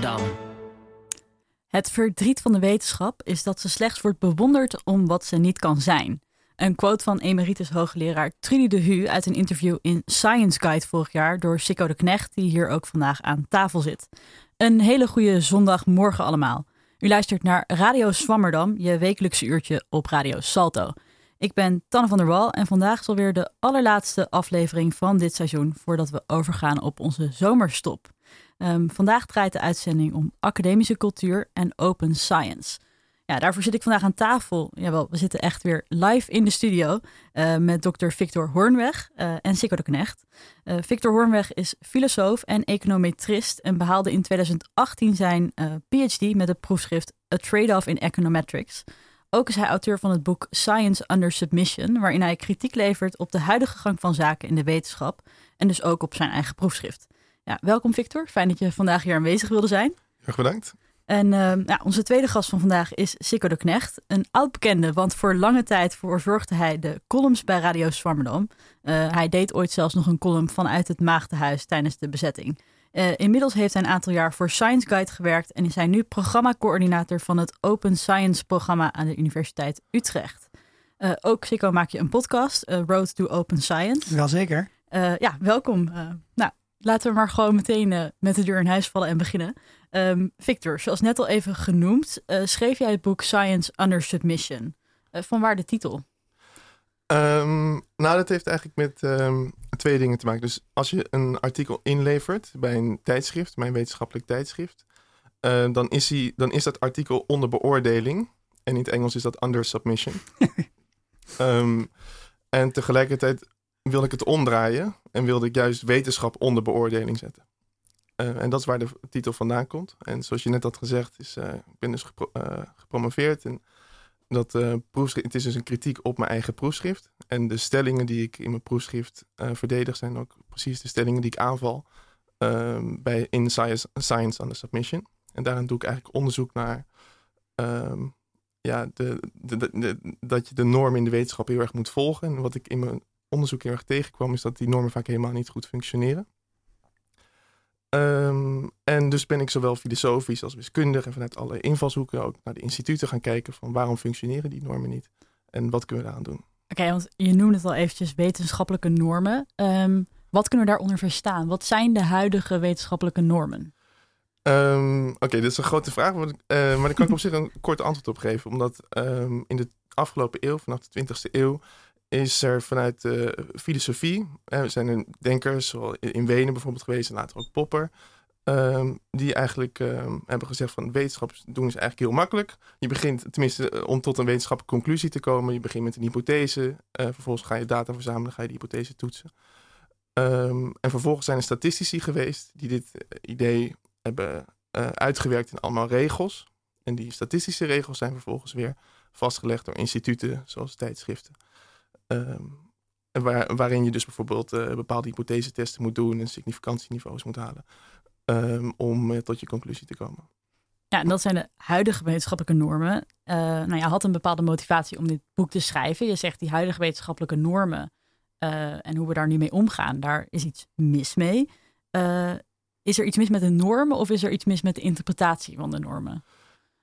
Swammerdam. Het verdriet van de wetenschap is dat ze slechts wordt bewonderd om wat ze niet kan zijn. Een quote van emeritus hoogleraar Trudy de Hu uit een interview in Science Guide vorig jaar door Sikko de Knecht, die hier ook vandaag aan tafel zit. Een hele goede zondagmorgen allemaal. U luistert naar Radio Swammerdam, je wekelijkse uurtje op Radio Salto. Ik ben Tanne van der Wal en vandaag is alweer de allerlaatste aflevering van dit seizoen voordat we overgaan op onze zomerstop. Ehm, vandaag draait de uitzending om academische cultuur en open science. Ja, daarvoor zit ik vandaag aan tafel. Jawel, we zitten echt weer live in de studio uh, met dokter Victor Hoornweg uh, en Sikko de Knecht. Uh, Victor Hoornweg is filosoof en econometrist en behaalde in 2018 zijn PhD met het proefschrift A Trade-off in Econometrics. Ook is hij auteur van het boek Science Under Submission, waarin hij kritiek levert op de huidige gang van zaken in de wetenschap en dus ook op zijn eigen proefschrift. Ja, welkom Victor, fijn dat je vandaag hier aanwezig wilde zijn. Erg bedankt. En uh, ja, onze tweede gast van vandaag is Sikko de Knecht. Een oud-bekende, want voor lange tijd verzorgde hij de columns bij Radio Zwammerdam. Uh, hij deed ooit zelfs nog een column vanuit het Maagdenhuis tijdens de bezetting. Uh, inmiddels heeft hij een aantal jaar voor Science Guide gewerkt en is hij nu programmacoördinator van het Open Science programma aan de Universiteit Utrecht. ook Sikko maak je een podcast, Road to Open Science. Jazeker. ja, welkom. nou, laten we maar gewoon meteen met de deur in huis vallen en beginnen. Um, Victor, zoals net al even genoemd, uh, schreef jij het boek Science Under Submission. Uh, van waar de titel? Um, nou, dat heeft eigenlijk met um, twee dingen te maken. Dus als je een artikel inlevert bij een tijdschrift, bij een wetenschappelijk tijdschrift, uh, dan, is die, dan is dat artikel onder beoordeling. En in het Engels is dat under submission. en tegelijkertijd wilde ik het omdraaien en wilde ik juist wetenschap onder beoordeling zetten. Uh, en dat is waar de titel vandaan komt. En zoals je net had gezegd, is, uh, ik ben dus uh, gepromoveerd. En dat proefschrift, het is dus een kritiek op mijn eigen proefschrift. En de stellingen die ik in mijn proefschrift verdedig, zijn ook precies de stellingen die ik aanval ehm, bij in science, on the Submission. En daarin doe ik eigenlijk onderzoek naar um, ja, de, dat je de normen in de wetenschap heel erg moet volgen. En wat ik in mijn onderzoek heel erg tegenkwam, is dat die normen vaak helemaal niet goed functioneren. Um, en dus ben ik zowel filosofisch als wiskundig en vanuit alle invalshoeken ook naar de instituten gaan kijken van waarom functioneren die normen niet en wat kunnen we daaraan doen. Oké, okay, want je noemde het al eventjes wetenschappelijke normen. Um, wat kunnen we daaronder verstaan? Wat zijn de huidige wetenschappelijke normen? Um, Oké, okay, dit is een grote vraag, maar, uh, maar daar kan ik op zich een kort antwoord op geven. Omdat in de afgelopen eeuw, vanaf de 20e eeuw, is er vanuit de filosofie, er zijn er denkers, in Wenen bijvoorbeeld geweest en later ook Popper, um, die eigenlijk um, hebben gezegd van wetenschap doen is eigenlijk heel makkelijk. Je begint, tenminste eh, om tot een wetenschappelijke conclusie te komen, je begint met een hypothese, uh, vervolgens ga je data verzamelen, ga je die hypothese toetsen. Um, en vervolgens zijn er statistici geweest die dit eh, idee hebben uitgewerkt in allemaal regels. En die statistische regels zijn vervolgens weer vastgelegd door instituten zoals tijdschriften. Waar, waarin je dus bijvoorbeeld uh, bepaalde hypothesetesten moet doen en significantieniveaus moet halen. Um, om uh, tot je conclusie te komen. Ja, en dat zijn de huidige wetenschappelijke normen. Uh, nou, je had een bepaalde motivatie om dit boek te schrijven. Je zegt die huidige wetenschappelijke normen en hoe we daar nu mee omgaan, daar is iets mis mee. is er iets mis met de normen of is er iets mis met de interpretatie van de normen?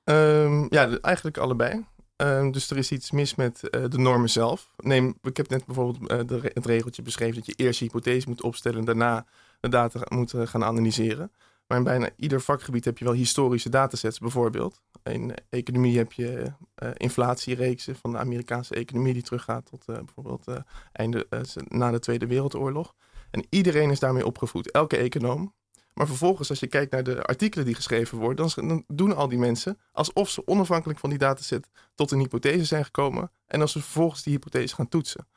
Um, ja, eigenlijk allebei. Uh, dus er is iets mis met uh, de normen zelf. Neem, ik heb net bijvoorbeeld de, het regeltje beschreven dat je eerst je hypothese moet opstellen en daarna de data moet gaan analyseren. Maar in bijna ieder vakgebied heb je wel historische datasets bijvoorbeeld. In economie heb je inflatiereeksen van de Amerikaanse economie die teruggaat tot bijvoorbeeld einde, na de Tweede Wereldoorlog. En iedereen is daarmee opgevoed. Elke econoom maar vervolgens, als je kijkt naar de artikelen die geschreven worden, dan, doen al die mensen alsof ze onafhankelijk van die dataset tot een hypothese zijn gekomen. En als ze vervolgens die hypothese gaan toetsen.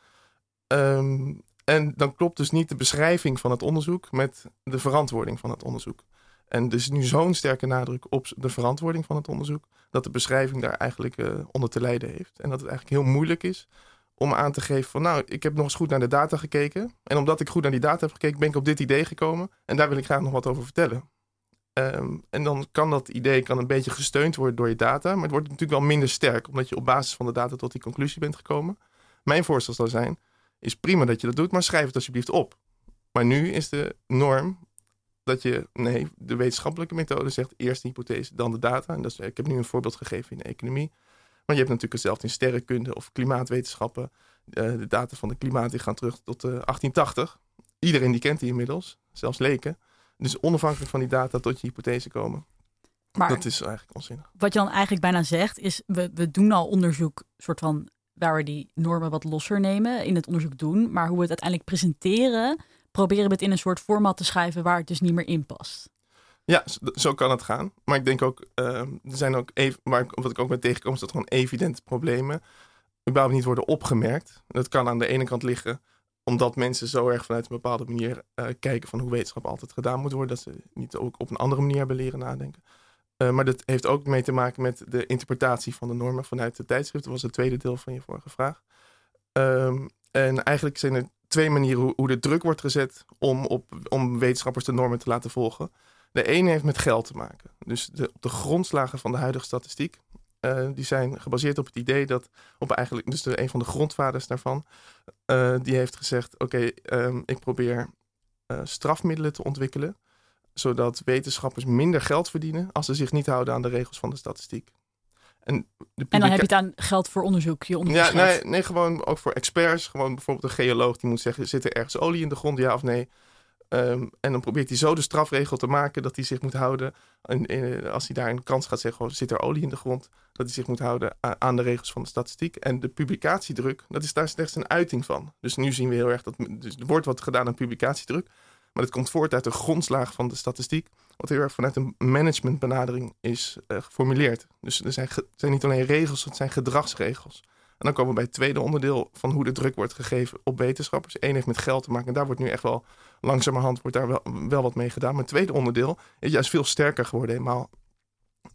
Um, en dan klopt dus niet de beschrijving van het onderzoek met de verantwoording van het onderzoek. En er is nu zo'n sterke nadruk op de verantwoording van het onderzoek, dat de beschrijving daar eigenlijk uh, onder te lijden heeft. En dat het eigenlijk heel moeilijk is om aan te geven van nou, ik heb nog eens goed naar de data gekeken. En omdat ik goed naar die data heb gekeken, ben ik op dit idee gekomen. En daar wil ik graag nog wat over vertellen. Um, en dan kan dat idee kan een beetje gesteund worden door je data. Maar het wordt natuurlijk wel minder sterk, omdat je op basis van de data tot die conclusie bent gekomen. Mijn voorstel zou zijn, is prima dat je dat doet, maar schrijf het alsjeblieft op. Maar nu is de norm dat je, nee, de wetenschappelijke methode zegt eerst de hypothese, dan de data. En dat is, ik heb nu een voorbeeld gegeven in de economie. Maar je hebt natuurlijk hetzelfde in sterrenkunde of klimaatwetenschappen. Uh, de data van de klimaat die gaan terug tot uh, 1880. Iedereen die kent die inmiddels, zelfs leken. Dus onafhankelijk van die data tot je hypothese komen. Maar dat is eigenlijk onzinnig. Wat je dan eigenlijk bijna zegt, is we, we doen al onderzoek, soort van waar we die normen wat losser nemen, in het onderzoek doen. Maar hoe we het uiteindelijk presenteren, proberen we het in een soort format te schrijven waar het dus niet meer in past. Ja, zo kan het gaan. Maar ik denk ook, uh, er zijn ook even, waar, wat ik ook ben tegenkom, is dat gewoon evidente problemen überhaupt niet worden opgemerkt. Dat kan aan de ene kant liggen omdat mensen zo erg vanuit een bepaalde manier uh, kijken van hoe wetenschap altijd gedaan moet worden, dat ze niet ook op een andere manier hebben leren nadenken. Uh, maar dat heeft ook mee te maken met de interpretatie van de normen vanuit de tijdschrift. Dat was het tweede deel van je vorige vraag. Um, en eigenlijk zijn er twee manieren hoe, hoe de druk wordt gezet om, op, om wetenschappers de normen te laten volgen. De ene heeft met geld te maken. Dus de, op de grondslagen van de huidige statistiek. Uh, die zijn gebaseerd op het idee dat, op eigenlijk, dus de, een van de grondvaders daarvan, uh, die heeft gezegd: Oké, okay, um, ik probeer uh, strafmiddelen te ontwikkelen, zodat wetenschappers minder geld verdienen als ze zich niet houden aan de regels van de statistiek. En, de en dan heb je het aan geld voor onderzoek. Je onderzoek ja, nee, nee, gewoon ook voor experts. Gewoon bijvoorbeeld een geoloog die moet zeggen: zit er ergens olie in de grond, ja of nee? Um, en dan probeert hij zo de strafregel te maken dat hij zich moet houden. En, als hij daar een kans gaat zeggen: oh, zit er olie in de grond? Dat hij zich moet houden aan de regels van de statistiek. En de publicatiedruk, dat is daar slechts een uiting van. Dus nu zien we heel erg dat dus er wordt wat gedaan aan publicatiedruk. Maar dat komt voort uit de grondslag van de statistiek. Wat heel erg vanuit een managementbenadering is uh, geformuleerd. Dus er zijn, zijn niet alleen regels, het zijn gedragsregels. En dan komen we bij het tweede onderdeel van hoe de druk wordt gegeven op wetenschappers. Eén heeft met geld te maken. En daar wordt nu echt wel langzamerhand wordt daar wel, wel wat mee gedaan. Maar het tweede onderdeel is juist veel sterker geworden. Eenmaal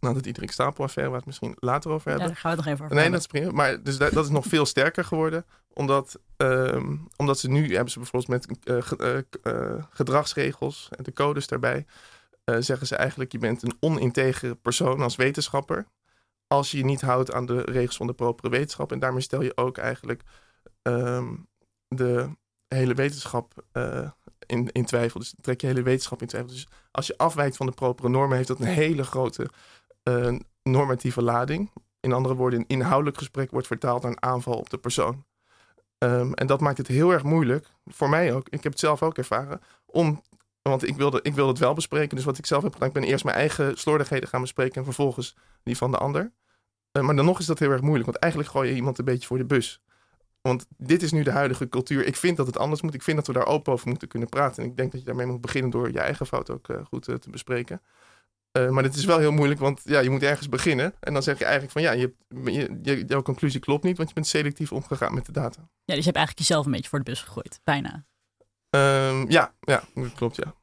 nou, dat Iedereen Stapel-affaire, waar we het misschien later over hebben. Ja, daar gaan we het nog even over Nee, dat is prima. Maar dus dat, dat, is nog veel sterker geworden. Omdat, um, omdat ze nu hebben ze bijvoorbeeld met uh, uh, gedragsregels en de codes daarbij. Uh, zeggen ze eigenlijk, je bent een onintegere persoon als wetenschapper. Als je je niet houdt aan de regels van de propere wetenschap. En daarmee stel je ook eigenlijk um, de hele wetenschap in, in twijfel. Dus trek je hele wetenschap in twijfel. Dus als je afwijkt van de propere normen, heeft dat een hele grote uh, normatieve lading. In andere woorden, een inhoudelijk gesprek wordt vertaald naar een aanval op de persoon. Um, en dat maakt het heel erg moeilijk, voor mij ook. Ik heb het zelf ook ervaren, om, want ik wilde, ik wilde het wel bespreken. Dus wat ik zelf heb gedaan, ik ben eerst mijn eigen slordigheden gaan bespreken en vervolgens die van de ander. Uh, maar dan nog is dat heel erg moeilijk, want eigenlijk gooi je iemand een beetje voor de bus. Want dit is nu de huidige cultuur. Ik vind dat het anders moet. Ik vind dat we daar open over moeten kunnen praten. En ik denk dat je daarmee moet beginnen door je eigen fout ook uh, goed uh, te bespreken. Uh, maar dit is wel heel moeilijk, want ja, je moet ergens beginnen. En dan zeg je eigenlijk van ja, je, je, je, jouw conclusie klopt niet, want je bent selectief omgegaan met de data. Ja, dus je hebt eigenlijk jezelf een beetje voor de bus gegooid, bijna. Um, ja, ja, klopt, ja.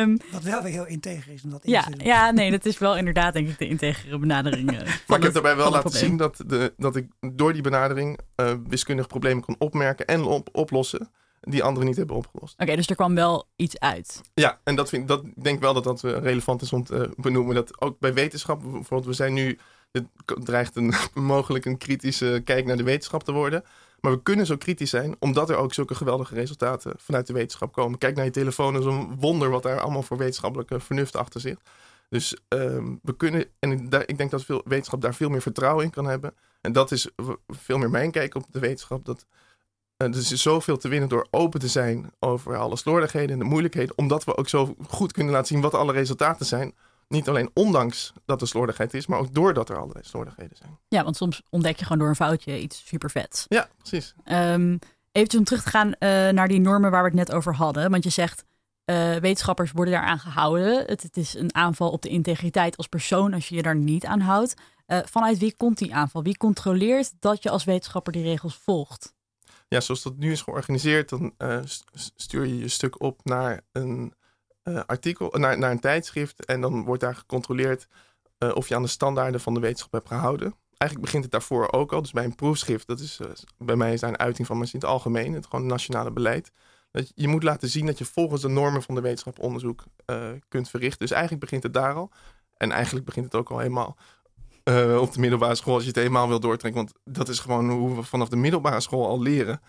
um, Wat wel weer heel integer is. Omdat ja, ja, nee, dat is wel inderdaad denk ik de integere benadering. Uh, maar ik heb daarbij wel laten zien dat, de, dat ik door die benadering uh, wiskundige problemen kon opmerken en op, oplossen die anderen niet hebben opgelost. Oké, dus er kwam wel iets uit. Ja, en dat vind dat denk wel dat dat eh, relevant is om te benoemen. Dat ook bij wetenschap, bijvoorbeeld, we zijn nu, het dreigt een, mogelijk een kritische kijk naar de wetenschap te worden. Maar we kunnen zo kritisch zijn, omdat er ook zulke geweldige resultaten vanuit de wetenschap komen. Kijk naar je telefoon, is een wonder wat daar allemaal voor wetenschappelijke vernuft achter zit. Dus um, we kunnen, en ik denk dat veel wetenschap daar veel meer vertrouwen in kan hebben. En dat is veel meer mijn kijk op de wetenschap. Dat uh, er is zoveel te winnen door open te zijn over alle slordigheden en de moeilijkheden. Omdat we ook zo goed kunnen laten zien wat alle resultaten zijn. Niet alleen ondanks dat er slordigheid is, maar ook doordat er allerlei slordigheden zijn. Ja, want soms ontdek je gewoon door een foutje iets super vets. Ja, precies. Um, even om terug te gaan uh, naar die normen waar we het net over hadden. Want je zegt, uh, wetenschappers worden daaraan gehouden. Het, het, is een aanval op de integriteit als persoon als je je daar niet aan houdt. Uh, vanuit wie komt die aanval? Wie controleert dat je als wetenschapper die regels volgt? Ja, zoals dat nu is georganiseerd, dan stuur je je stuk op naar een uh, artikel, naar, naar een tijdschrift. En dan wordt daar gecontroleerd uh, of je aan de standaarden van de wetenschap hebt gehouden. Eigenlijk begint het daarvoor ook al. Dus bij een proefschrift, dat is uh, bij mij is daar een uiting van, maar in het algemeen, het gewoon nationale beleid. Dat je, moet laten zien dat je volgens de normen van de wetenschap onderzoek kunt verrichten. Dus eigenlijk begint het daar al. En eigenlijk begint het ook al helemaal op de middelbare school als je het helemaal wil doortrekken. Want dat is gewoon hoe we vanaf de middelbare school al leren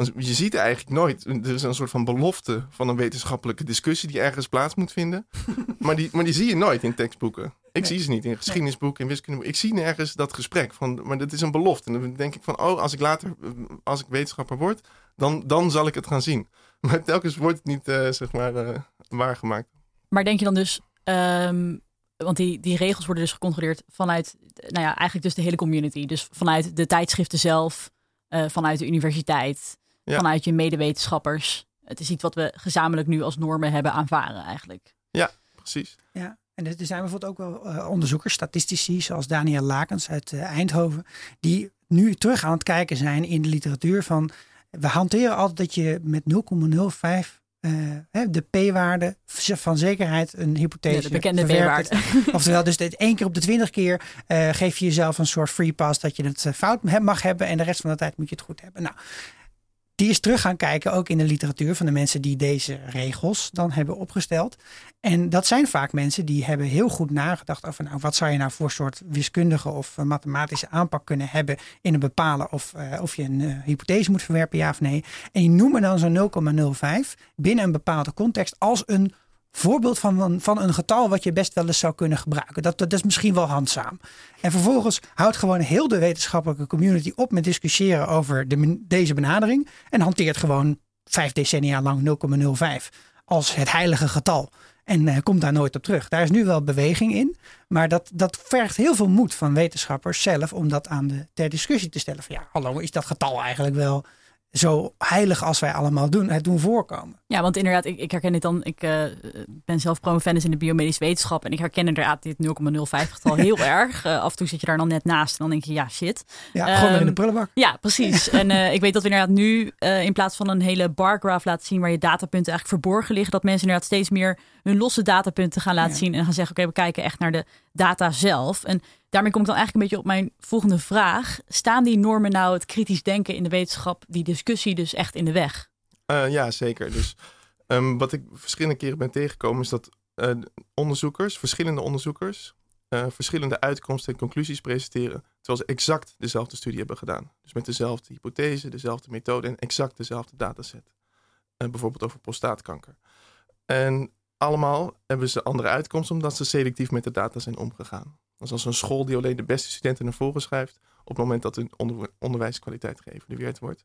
Want je ziet eigenlijk nooit, er is een soort van belofte van een wetenschappelijke discussie die ergens plaats moet vinden. maar, die, maar die zie je nooit in tekstboeken. Ik zie ze niet in geschiedenisboeken, in wiskundeboeken. Ik zie nergens dat gesprek. Van, maar dat is een belofte. En dan denk ik van, oh, als ik later, als ik wetenschapper word, dan, dan zal ik het gaan zien. Maar telkens wordt het niet, uh, zeg maar, uh, waargemaakt. Maar denk je dan dus, um, want die, die regels worden dus gecontroleerd vanuit, nou ja, eigenlijk dus de hele community. Dus vanuit de tijdschriften zelf, uh, vanuit de universiteit, ja. vanuit je medewetenschappers. Het is iets wat we gezamenlijk nu als normen hebben aanvaren eigenlijk. Ja, precies. Ja, en er zijn bijvoorbeeld ook wel uh, onderzoekers, statistici, zoals Daniel Lakens uit uh, Eindhoven, die nu terug aan het kijken zijn in de literatuur van we hanteren altijd dat je met 0,05 uh, de p-waarde van zekerheid een hypothese. Ja, de bekende p-waarde. Oftewel, dus dit één keer op de twintig keer uh, geef je jezelf een soort free pass dat je het fout mag hebben en de rest van de tijd moet je het goed hebben. Nou, die is terug gaan kijken, ook in de literatuur van de mensen die deze regels dan hebben opgesteld. En dat zijn vaak mensen die hebben heel goed nagedacht over nou, wat zou je nou voor soort wiskundige of mathematische aanpak kunnen hebben in een bepalen of, uh, of je een uh, hypothese moet verwerpen, ja of nee. En die noemen dan zo'n 0,05 binnen een bepaalde context als een voorbeeld van een, van een getal wat je best wel eens zou kunnen gebruiken. Dat, dat is misschien wel handzaam. En vervolgens houdt gewoon heel de wetenschappelijke community op met discussiëren over de, deze benadering. En hanteert gewoon vijf decennia lang 0,05 als het heilige getal. En uh, komt daar nooit op terug. Daar is nu wel beweging in. Maar dat, dat vergt heel veel moed van wetenschappers zelf om dat aan de ter discussie te stellen. Van ja, hallo, is dat getal eigenlijk wel zo heilig als wij allemaal doen, het doen voorkomen. Ja, want inderdaad, ik, ik herken dit dan. Ik uh, ben zelf promovendus in de biomedische wetenschap. En ik herken inderdaad dit 0,05 getal heel erg. Uh, af en toe zit je daar dan net naast en dan denk je, ja, shit. Ja, um, gewoon in de ehm, prullenbak. Ja, precies. en uh, ik weet dat we inderdaad nu in plaats van een hele bargraph laten zien waar je datapunten eigenlijk verborgen liggen, dat mensen inderdaad steeds meer hun losse datapunten gaan laten ja. zien en gaan zeggen, oké, okay, we kijken echt naar de data zelf. En daarmee kom ik dan eigenlijk een beetje op mijn volgende vraag. Staan die normen nou het kritisch denken in de wetenschap, die discussie dus echt in de weg? Uh, ja, zeker. Dus um, wat ik verschillende keren ben tegengekomen is dat uh, onderzoekers, verschillende onderzoekers, uh, verschillende uitkomsten en conclusies presenteren, terwijl ze exact dezelfde studie hebben gedaan. Dus met dezelfde hypothese, dezelfde methode en exact dezelfde dataset. bijvoorbeeld over prostaatkanker. En allemaal hebben ze andere uitkomsten omdat ze selectief met de data zijn omgegaan. Dus als een school die alleen de beste studenten naar voren schrijft op het moment dat hun onder, onderwijskwaliteit geëvalueerd wordt.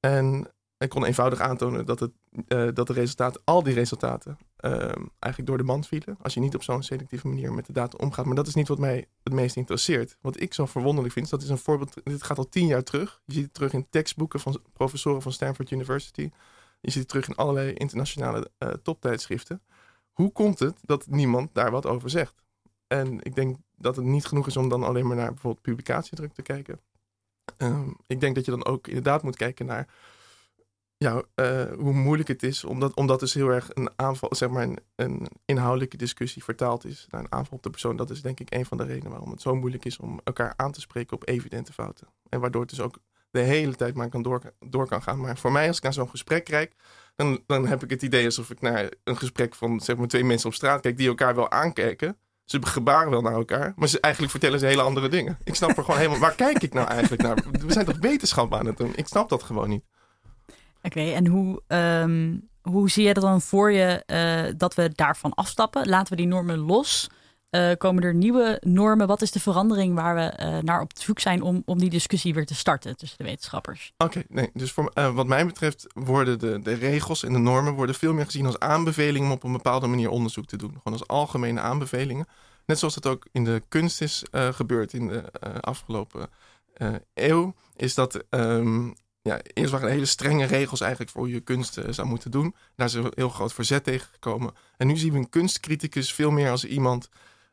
En ik kon eenvoudig aantonen dat, het, uh, dat de resultaten, al die resultaten, uh, eigenlijk door de mand vielen. Als je niet op zo'n selectieve manier met de data omgaat. Maar dat is niet wat mij het meest interesseert. Wat ik zo verwonderlijk vind, dat is een voorbeeld. Dit gaat al tien jaar terug. Je ziet het terug in tekstboeken van professoren van Stanford University. Je ziet het terug in allerlei internationale uh, toptijdschriften. Hoe komt het dat niemand daar wat over zegt? En ik denk dat het niet genoeg is om dan alleen maar naar bijvoorbeeld publicatiedruk te kijken. Um, ik denk dat je dan ook inderdaad moet kijken naar ja, uh, hoe moeilijk het is, omdat, omdat dus heel erg een aanval, zeg maar, een, een, inhoudelijke discussie vertaald is naar een aanval op de persoon. Dat is denk ik een van de redenen waarom het zo moeilijk is om elkaar aan te spreken op evidente fouten. En waardoor het dus ook de hele tijd maar kan door, door kan gaan. Maar voor mij, als ik naar zo'n gesprek kijk, dan, dan heb ik het idee alsof ik naar een gesprek van zeg maar, twee mensen op straat kijk die elkaar wel aankijken. Ze gebaren wel naar elkaar, maar ze, eigenlijk vertellen ze hele andere dingen. Ik snap er gewoon helemaal. Waar kijk ik nou eigenlijk naar? We zijn toch wetenschap aan het doen? Ik snap dat gewoon niet. Oké, okay, en hoe, um, hoe zie je dat dan voor je uh, dat we daarvan afstappen? Laten we die normen los? Uh, komen er nieuwe normen? Wat is de verandering waar we uh, naar op zoek zijn om, om die discussie weer te starten tussen de wetenschappers? Oké, nee, dus voor, uh, wat mij betreft worden de, de regels en de normen worden veel meer gezien als aanbevelingen om op een bepaalde manier onderzoek te doen. Gewoon als algemene aanbevelingen. Net zoals het ook in de kunst is gebeurd in de afgelopen eeuw, is dat um, ja, eerst waren hele strenge regels eigenlijk voor hoe je kunst zou moeten doen. Daar is een heel groot verzet tegen gekomen. En nu zien we een kunstcriticus veel meer als iemand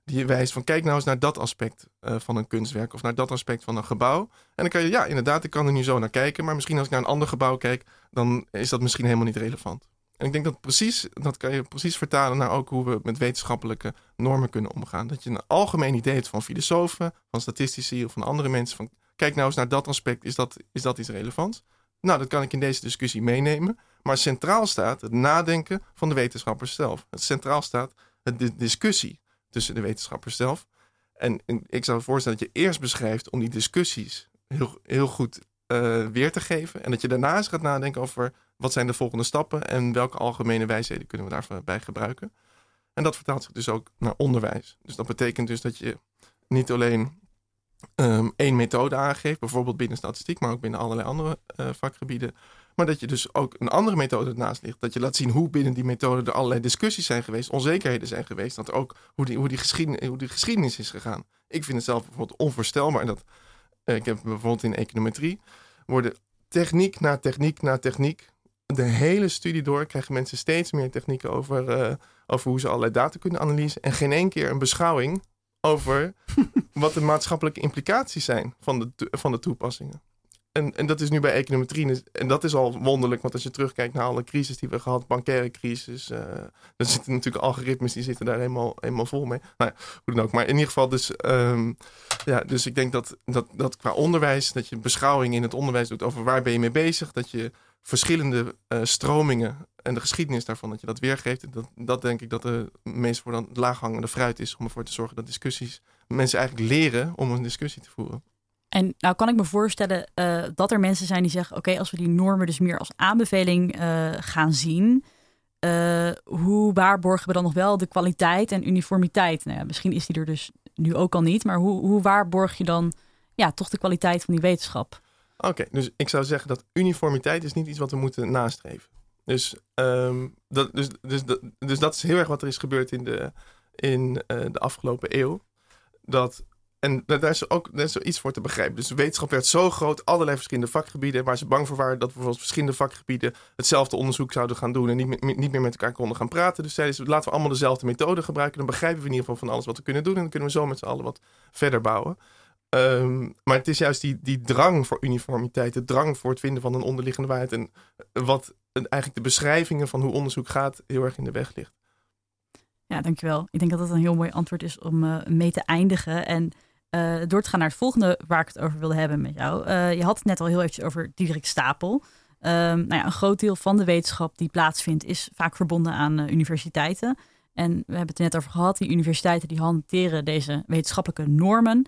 die wijst van kijk nou eens naar dat aspect uh, van een kunstwerk of naar dat aspect van een gebouw. En dan kan je, ja inderdaad, ik kan er nu zo naar kijken, maar misschien als ik naar een ander gebouw kijk, dan is dat misschien helemaal niet relevant. En ik denk dat precies, dat kan je precies vertalen naar ook hoe we met wetenschappelijke normen kunnen omgaan. Dat je een algemeen idee hebt van filosofen, van statistici of van andere mensen. Van kijk nou eens naar dat aspect, is dat, is dat iets relevants? Nou, dat kan ik in deze discussie meenemen. Maar centraal staat het nadenken van de wetenschappers zelf. Het centraal staat de discussie tussen de wetenschappers zelf. En ik zou voorstellen dat je eerst beschrijft om die discussies heel, heel goed eh, weer te geven. En dat je daarna eens gaat nadenken over wat zijn de volgende stappen en welke algemene wijsheden kunnen we daarbij gebruiken. En dat vertaalt zich dus ook naar onderwijs. Dus dat betekent dus dat je niet alleen um, één methode aangeeft, bijvoorbeeld binnen statistiek, maar ook binnen allerlei andere uh, vakgebieden. Maar dat je dus ook een andere methode ernaast ligt. Dat je laat zien hoe binnen die methode er allerlei discussies zijn geweest, onzekerheden zijn geweest. Dat ook hoe die, hoe die, geschiedenis, hoe die geschiedenis is gegaan. Ik vind het zelf bijvoorbeeld onvoorstelbaar dat uh, ik heb bijvoorbeeld in econometrie worden techniek na techniek na techniek de hele studie door krijgen mensen steeds meer technieken over, uh, over hoe ze allerlei data kunnen analyseren. En geen één keer een beschouwing over wat de maatschappelijke implicaties zijn van de, van de toepassingen. En, en dat is nu bij econometrie. En dat is al wonderlijk, want als je terugkijkt naar alle crisis die we gehad, bankaire crisis, uh, er zitten natuurlijk algoritmes die zitten daar helemaal, helemaal vol mee. Nou ja, hoe dan ook. Maar in ieder geval, dus, um, ja, dus ik denk dat, dat, dat qua onderwijs, dat je beschouwing in het onderwijs doet over waar ben je mee bezig, dat je verschillende uh, stromingen en de geschiedenis daarvan, dat je dat weergeeft. Dat, dat denk ik dat de meest voor dan laaghangende fruit is om ervoor te zorgen dat discussies mensen eigenlijk leren om een discussie te voeren. En nou kan ik me voorstellen uh, dat er mensen zijn die zeggen: oké, als we die normen dus meer als aanbeveling uh, gaan zien, uh, hoe waarborgen we dan nog wel de kwaliteit en uniformiteit? Nou misschien is die er dus nu ook al niet, maar hoe, hoe waarborg je dan ja, toch de kwaliteit van die wetenschap? Oké, dus ik zou zeggen dat uniformiteit is niet iets wat we moeten nastreven. Dus, um, dat, dus, dus, dus, dus dat is heel erg wat er is gebeurd in de, in, de afgelopen eeuw. Dat en daar is ook daar is iets voor te begrijpen. Dus wetenschap werd zo groot, allerlei verschillende vakgebieden, waar ze bang voor waren dat bijvoorbeeld verschillende vakgebieden hetzelfde onderzoek zouden gaan doen en niet, niet meer met elkaar konden gaan praten. Dus zeiden ze, laten we allemaal dezelfde methode gebruiken. Dan begrijpen we in ieder geval van alles wat we kunnen doen en dan kunnen we zo met z'n allen wat verder bouwen. Um, maar het is juist die, die drang voor uniformiteit, de drang voor het vinden van een onderliggende waarheid en wat eigenlijk de beschrijvingen van hoe onderzoek gaat heel erg in de weg ligt. Ja, dankjewel. Ik denk dat dat een heel mooi antwoord is om uh, mee te eindigen. En uh, door te gaan naar het volgende waar ik het over wilde hebben met jou. Uh, je had het net al heel eventjes over Diederik Stapel. Um, nou ja, een groot deel van de wetenschap die plaatsvindt is vaak verbonden aan uh, universiteiten. En we hebben het er net over gehad. Die universiteiten die hanteren deze wetenschappelijke normen.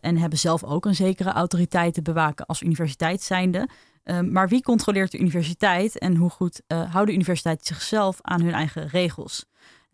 en hebben zelf ook een zekere autoriteit te bewaken als universiteit zijnde. Um, maar wie controleert de universiteit en hoe goed houden universiteiten zichzelf aan hun eigen regels?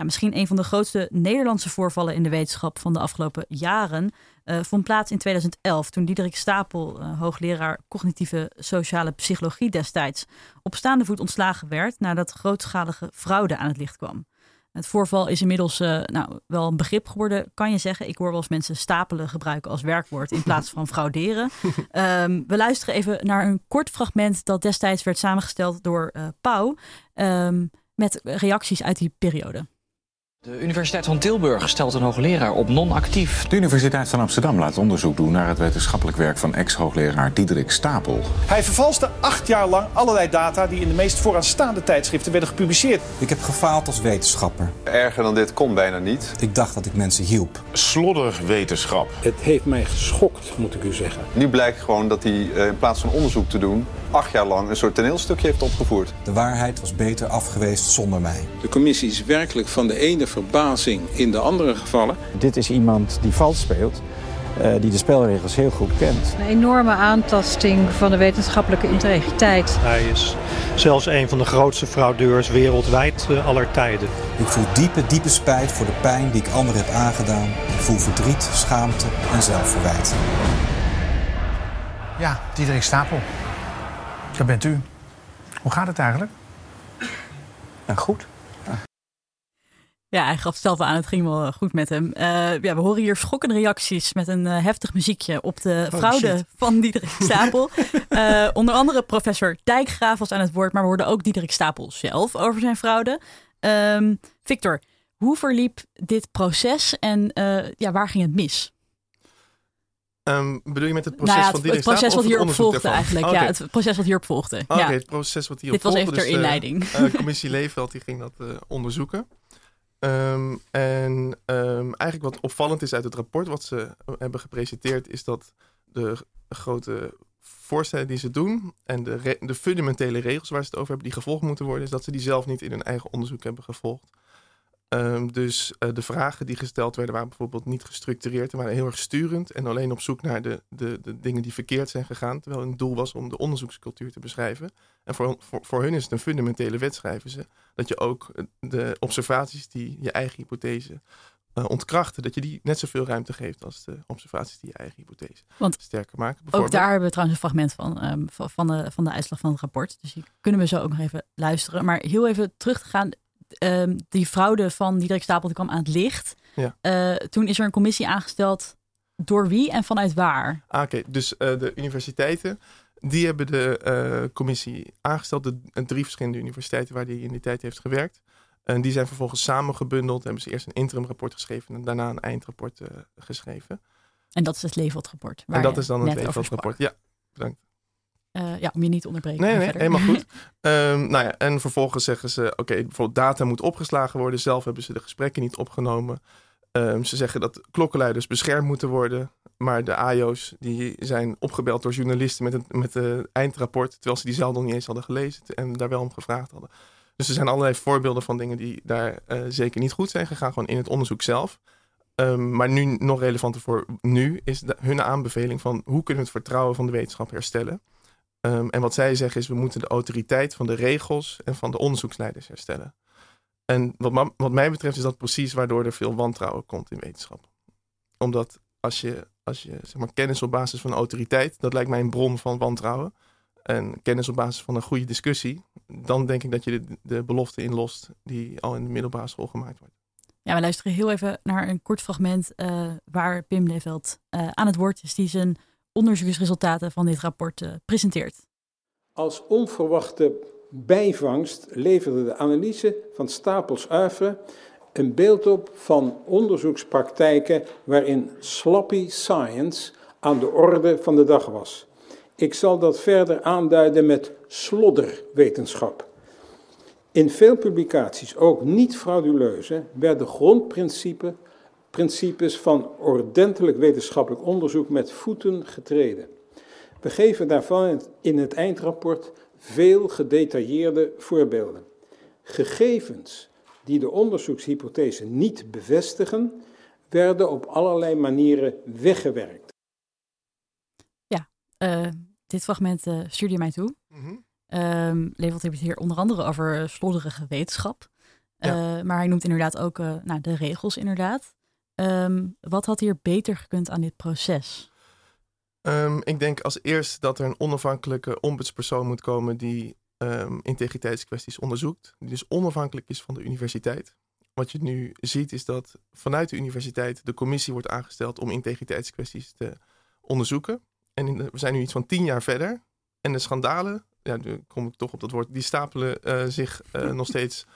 Nou, misschien een van de grootste Nederlandse voorvallen in de wetenschap van de afgelopen jaren uh, vond plaats in 2011 toen Diederik Stapel, uh, hoogleraar cognitieve sociale psychologie destijds, op staande voet ontslagen werd nadat grootschalige fraude aan het licht kwam. Het voorval is inmiddels uh, nou, wel een begrip geworden, kan je zeggen. Ik hoor wel eens mensen stapelen gebruiken als werkwoord in plaats van frauderen. Um, we luisteren even naar een kort fragment dat destijds werd samengesteld door Pauw. Um, met reacties uit die periode. De Universiteit van Tilburg stelt een hoogleraar op non-actief. De Universiteit van Amsterdam laat onderzoek doen naar het wetenschappelijk werk van ex-hoogleraar Diederik Stapel. Hij vervalste acht jaar lang allerlei data die in de meest vooraanstaande tijdschriften werden gepubliceerd. Ik heb gefaald als wetenschapper. Erger dan dit kon bijna niet. Ik dacht dat ik mensen hielp. Slodder wetenschap. Het heeft mij geschokt, moet ik u zeggen. Nu blijkt gewoon dat hij in plaats van onderzoek te doen acht jaar lang een soort toneelstukje heeft opgevoerd. De waarheid was beter afgeweest zonder mij. De commissie is werkelijk van de ene verbazing in de andere gevallen. Dit is iemand die vals speelt. Uh, die de spelregels heel goed kent. Een enorme aantasting van de wetenschappelijke integriteit. Hij is zelfs een van de grootste fraudeurs wereldwijd uh, aller tijden. Ik voel diepe, diepe spijt voor de pijn die ik anderen heb aangedaan. Ik voel verdriet, schaamte en zelfverwijt. Ja, Diederik Stapel. Daar bent u. Hoe gaat het eigenlijk? Ja, goed. Ja, hij gaf zelf aan, het ging wel goed met hem. Uh, ja, we horen hier schokkende reacties met een uh, heftig muziekje op de oh, fraude shit. van Diederik Stapel. uh, onder andere professor Dijkgraaf was aan het woord, maar we hoorden ook Diederik Stapel zelf over zijn fraude. Um, Victor, hoe verliep dit proces en ja, waar ging het mis? Um, bedoel je met het proces nou ja, van Diederik Het proces wat hierop volgde eigenlijk. Okay. Ja, het proces wat hierop volgde. Oké, ja. okay, het proces wat hierop Dit was even ter dus, inleiding. De uh, commissie Leefveld die ging dat uh, onderzoeken. Um, en um, eigenlijk wat opvallend is uit het rapport wat ze hebben gepresenteerd... is dat de grote voorstellen die ze doen... en de, de fundamentele regels waar ze het over hebben... die gevolgd moeten worden... is dat ze die zelf niet in hun eigen onderzoek hebben gevolgd. Ehm, dus eh, de vragen die gesteld werden waren bijvoorbeeld niet gestructureerd en waren heel erg sturend en alleen op zoek naar de, de, de dingen die verkeerd zijn gegaan, terwijl hun doel was om de onderzoekscultuur te beschrijven. En voor, voor, voor hun is het een fundamentele wet, schrijven ze, dat je ook de observaties die je eigen hypothese uh, ontkrachten, dat je die net zoveel ruimte geeft als de observaties die je eigen hypothese Want sterker maken. Ook daar hebben we trouwens een fragment van, um, van, de, van de uitslag van het rapport. Dus die kunnen we zo ook nog even luisteren. Maar heel even terug te gaan um, die fraude van Diederik Stapel kwam aan het licht. Ja. Uh, toen is er een commissie aangesteld. Door wie en vanuit waar? Ah, Oké, okay. dus uh, de universiteiten. Die hebben de uh, commissie aangesteld. De, drie verschillende universiteiten waar die in die tijd heeft gewerkt. En die zijn vervolgens samengebundeld. Hebben ze eerst een interimrapport geschreven. En daarna een eindrapport geschreven. En dat is het Leefwat-rapport. En dat is dan het Leefwat-rapport. Ja, bedankt. Uh, ja, om je niet te onderbreken. Nee, nee, helemaal goed. um, nou ja, en vervolgens zeggen ze, oké, okay, bijvoorbeeld data moet opgeslagen worden. Zelf hebben ze de gesprekken niet opgenomen. Um, ze zeggen dat klokkenluiders beschermd moeten worden. Maar de AIO's die zijn opgebeld door journalisten met het met de eindrapport. Terwijl ze die zelf nog niet eens hadden gelezen en daar wel om gevraagd hadden. Dus er zijn allerlei voorbeelden van dingen die daar uh, zeker niet goed zijn gegaan. Gewoon in het onderzoek zelf. Um, maar nu nog relevanter voor nu is de, hun aanbeveling van hoe kunnen we het vertrouwen van de wetenschap herstellen. Um, en wat zij zeggen is, we moeten de autoriteit van de regels en van de onderzoeksleiders herstellen. En wat, wat mij betreft is dat precies waardoor er veel wantrouwen komt in wetenschap. Omdat als je, als je zeg maar, kennis op basis van autoriteit, dat lijkt mij een bron van wantrouwen. En kennis op basis van een goede discussie, dan denk ik dat je de, belofte inlost die al in de middelbare school gemaakt wordt. Ja, we luisteren heel even naar een kort fragment uh, waar Pim Leveld uh, aan het woord is, die zijn onderzoeksresultaten van dit rapport uh, presenteert. Als onverwachte bijvangst leverde de analyse van Stapels Uivre een beeld op van onderzoekspraktijken waarin sloppy science aan de orde van de dag was. Ik zal dat verder aanduiden met slodderwetenschap. In veel publicaties, ook niet frauduleuze, werden grondprincipes principes van ordentelijk wetenschappelijk onderzoek met voeten getreden. We geven daarvan in het eindrapport veel gedetailleerde voorbeelden. Gegevens die de onderzoekshypothese niet bevestigen, werden op allerlei manieren weggewerkt. Ja, uh, dit fragment uh, stuurde je mij toe. Mm -hmm. um, Levelt heeft het hier onder andere over slodderige wetenschap. Ja. Uh, maar hij noemt inderdaad ook nou, de regels inderdaad. Um, wat had hier beter gekund aan dit proces? Um, ik denk als eerst dat er een onafhankelijke ombudspersoon moet komen die um, integriteitskwesties onderzoekt. Die dus onafhankelijk is van de universiteit. Wat je nu ziet is dat vanuit de universiteit de commissie wordt aangesteld om integriteitskwesties te onderzoeken. En we zijn nu iets van tien jaar verder. En de schandalen, ja, nu kom ik toch op dat woord, die stapelen uh, zich uh, nog steeds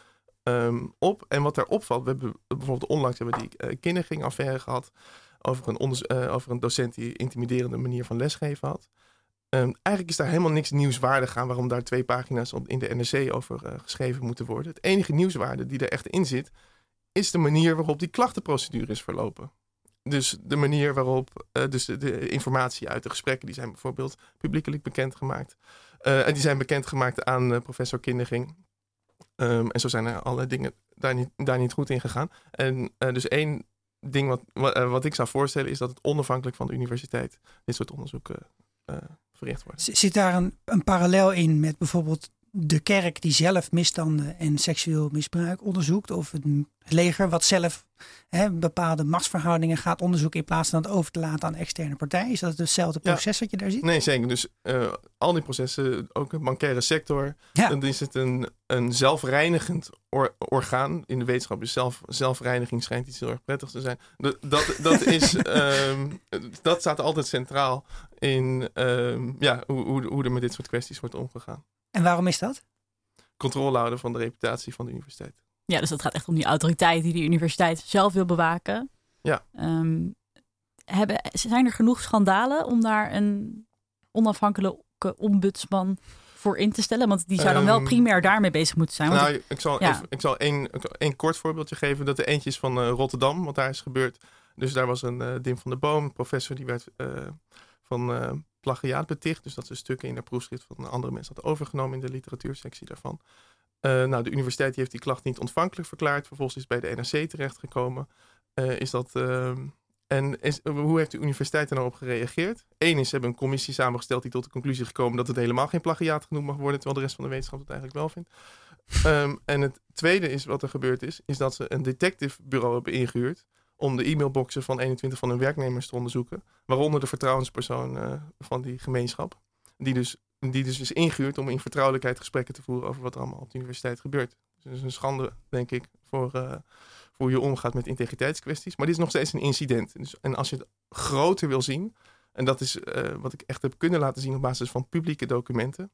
um, op. En wat daar opvalt, we hebben bijvoorbeeld onlangs hebben die uh, kindergingaffaire gehad over een, uh, over een docent die intimiderende manier van lesgeven had. Um, eigenlijk is daar helemaal niks nieuwswaardig aan waarom daar twee pagina's in de NRC over uh, geschreven moeten worden. Het enige nieuwswaarde die er echt in zit, is de manier waarop die klachtenprocedure is verlopen. Dus de manier waarop, dus de, informatie uit de gesprekken, die zijn bijvoorbeeld publiekelijk bekendgemaakt. En die zijn bekendgemaakt aan professor Kinderging. Um, en zo zijn er alle dingen daar niet, daar niet goed in gegaan. En dus één ding wat, wat, wat, ik zou voorstellen is dat het onafhankelijk van de universiteit dit soort onderzoeken verricht wordt. Zit daar een, een parallel in met bijvoorbeeld de kerk die zelf misstanden en seksueel misbruik onderzoekt, of het leger wat zelf hè, bepaalde machtsverhoudingen gaat onderzoeken in plaats van het over te laten aan externe partijen? Is dat hetzelfde proces ja. wat je daar ziet? Nee, zeker. Dus uh, al die processen, ook de bankaire sector, ja. dan is het een, een zelfreinigend or, orgaan. In de wetenschap is zelf, zelfreiniging schijnt iets heel erg prettigs te zijn. Dat, dat, dat, is, um, dat staat altijd centraal in um, ja, hoe, hoe, hoe er met dit soort kwesties wordt omgegaan. En waarom is dat? Controle houden van de reputatie van de universiteit. Ja, dus dat gaat echt om die autoriteit die de universiteit zelf wil bewaken. Ja. Um, hebben, zijn er genoeg schandalen om daar een onafhankelijke ombudsman voor in te stellen? Want die zou dan wel primair daarmee bezig moeten zijn. Want nou, ik zal, ja. even, ik zal één, één kort voorbeeldje geven. Dat er eentje is van uh, Rotterdam, wat daar is gebeurd. Dus daar was een uh, Dim van der Boom, professor, die werd uh, van plagiaat beticht. Dus dat ze stukken in de proefschrift van andere mensen had overgenomen in de literatuursectie daarvan. Uh, nou, de universiteit heeft die klacht niet ontvankelijk verklaard. Vervolgens is het bij de NRC terechtgekomen. Uh, is dat, uh, en is, hoe heeft de universiteit er nou op gereageerd? Eén is, ze hebben een commissie samengesteld die tot de conclusie gekomen dat het helemaal geen plagiaat genoemd mag worden, terwijl de rest van de wetenschap het eigenlijk wel vindt. Um, en het tweede is, wat er gebeurd is, is dat ze een detective bureau hebben ingehuurd om de e-mailboxen van 21 van hun werknemers te onderzoeken. Waaronder de vertrouwenspersoon uh, van die gemeenschap. Die dus, die dus is ingehuurd om in vertrouwelijkheid gesprekken te voeren over wat er allemaal op de universiteit gebeurt. Dus het is een schande, denk ik, voor, uh, voor hoe je omgaat met integriteitskwesties. Maar dit is nog steeds een incident. Dus, en als je het groter wil zien, en dat is uh, wat ik echt heb kunnen laten zien op basis van publieke documenten,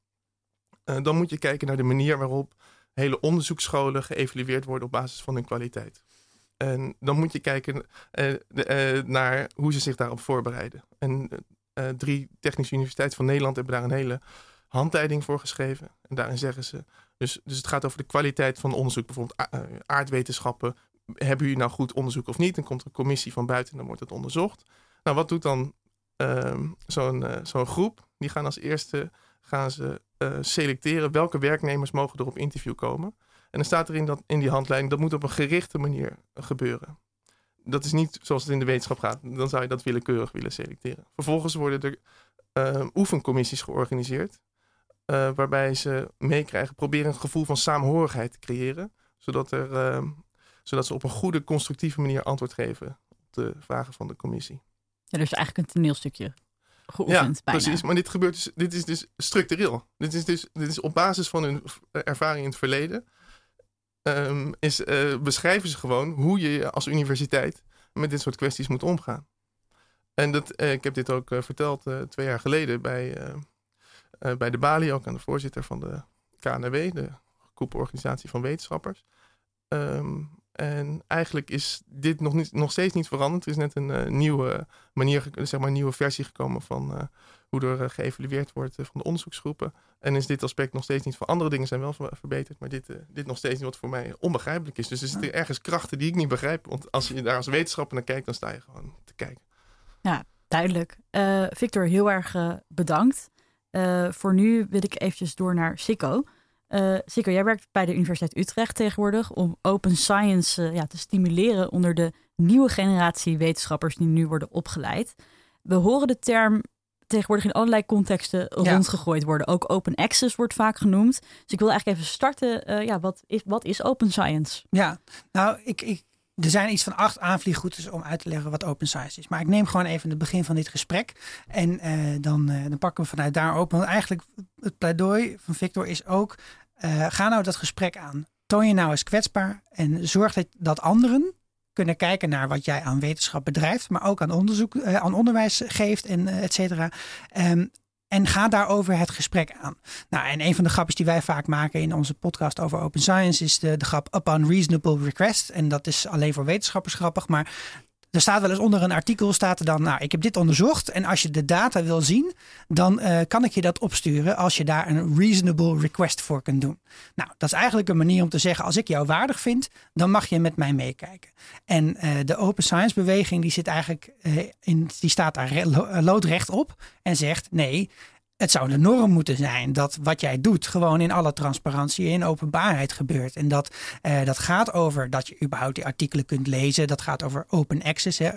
dan moet je kijken naar de manier waarop hele onderzoeksscholen geëvalueerd worden op basis van hun kwaliteit. En dan moet je kijken uh, uh, naar hoe ze zich daarop voorbereiden. En uh, drie technische universiteiten van Nederland hebben daar een hele handleiding voor geschreven. En daarin zeggen ze, dus, dus het gaat over de kwaliteit van onderzoek, bijvoorbeeld aardwetenschappen. Hebben jullie nou goed onderzoek of niet? Dan komt er een commissie van buiten en dan wordt het onderzocht. Nou, wat doet dan ehm, zo'n zo'n groep? Die gaan als eerste gaan ze selecteren welke werknemers mogen er op interview komen. En dan staat er in, dat, in die handleiding, dat moet op een gerichte manier gebeuren. Dat is niet zoals het in de wetenschap gaat. Dan zou je dat willekeurig willen selecteren. Vervolgens worden er uh, oefencommissies georganiseerd. Uh, waarbij ze meekrijgen, proberen een gevoel van saamhorigheid te creëren. Zodat, er, uh, zodat ze op een goede, constructieve manier antwoord geven op de vragen van de commissie. Ja, dus eigenlijk een toneelstukje geoefend ja, bijna. precies. Maar dit, gebeurt dus, dit is dus structureel. Dit is, dus, dit is op basis van hun ervaring in het verleden um, is, uh, beschrijven ze gewoon hoe je als universiteit met dit soort kwesties moet omgaan. En dat, uh, ik heb dit ook uh, verteld twee jaar geleden bij, bij de Bali, ook aan de voorzitter van de KNW, de koepelorganisatie van wetenschappers. Um, en eigenlijk is dit nog, niet, nog steeds niet veranderd. Er is net een uh, nieuwe manier, zeg maar een nieuwe versie gekomen van uh, hoe er uh, geëvalueerd wordt van de onderzoeksgroepen. En is dit aspect nog steeds niet van andere dingen zijn wel verbeterd, maar dit, dit nog steeds niet wat voor mij onbegrijpelijk is. Dus er zitten ergens krachten die ik niet begrijp. Want als je daar als wetenschapper naar kijkt, dan sta je gewoon te kijken. Ja, duidelijk. Victor, heel erg bedankt. voor nu wil ik eventjes door naar Sikko. Uh, jij werkt bij de Universiteit Utrecht tegenwoordig om open science uh, ja, te stimuleren onder de nieuwe generatie wetenschappers die nu worden opgeleid. We horen de term tegenwoordig in allerlei contexten ja. rondgegooid worden. Ook open access wordt vaak genoemd. Dus ik wil eigenlijk even starten. Uh, ja, wat, is, wat is open science? Ja, nou, ik, ik, er zijn iets van acht aanvliegroutes om uit te leggen wat open science is. Maar ik neem gewoon even het begin van dit gesprek. En dan, dan pakken we vanuit daar open. Want eigenlijk het pleidooi van Victor is ook uh, ga nou dat gesprek aan. Toon je nou eens kwetsbaar en zorg dat, anderen kunnen kijken naar wat jij aan wetenschap bedrijft, maar ook aan onderzoek, uh, aan onderwijs geeft en uh, et cetera. Um, en ga daarover het gesprek aan. Nou, en een van de grapjes die wij vaak maken in onze podcast over open science is de, de grap upon reasonable request. En dat is alleen voor wetenschappers grappig, maar er staat wel eens onder een artikel, staat er dan, nou, ik heb dit onderzocht. En als je de data wil zien, dan uh, kan ik je dat opsturen als je daar een reasonable request voor kunt doen. Nou, dat is eigenlijk een manier om te zeggen, als ik jou waardig vind, dan mag je met mij meekijken. En uh, de open science beweging, die zit eigenlijk, uh, in, die staat daar loodrecht op en zegt, nee, het zou de norm moeten zijn dat wat jij doet gewoon in alle transparantie en openbaarheid gebeurt. En dat, uh, dat gaat over dat je überhaupt die artikelen kunt lezen. Dat gaat over open access, hè,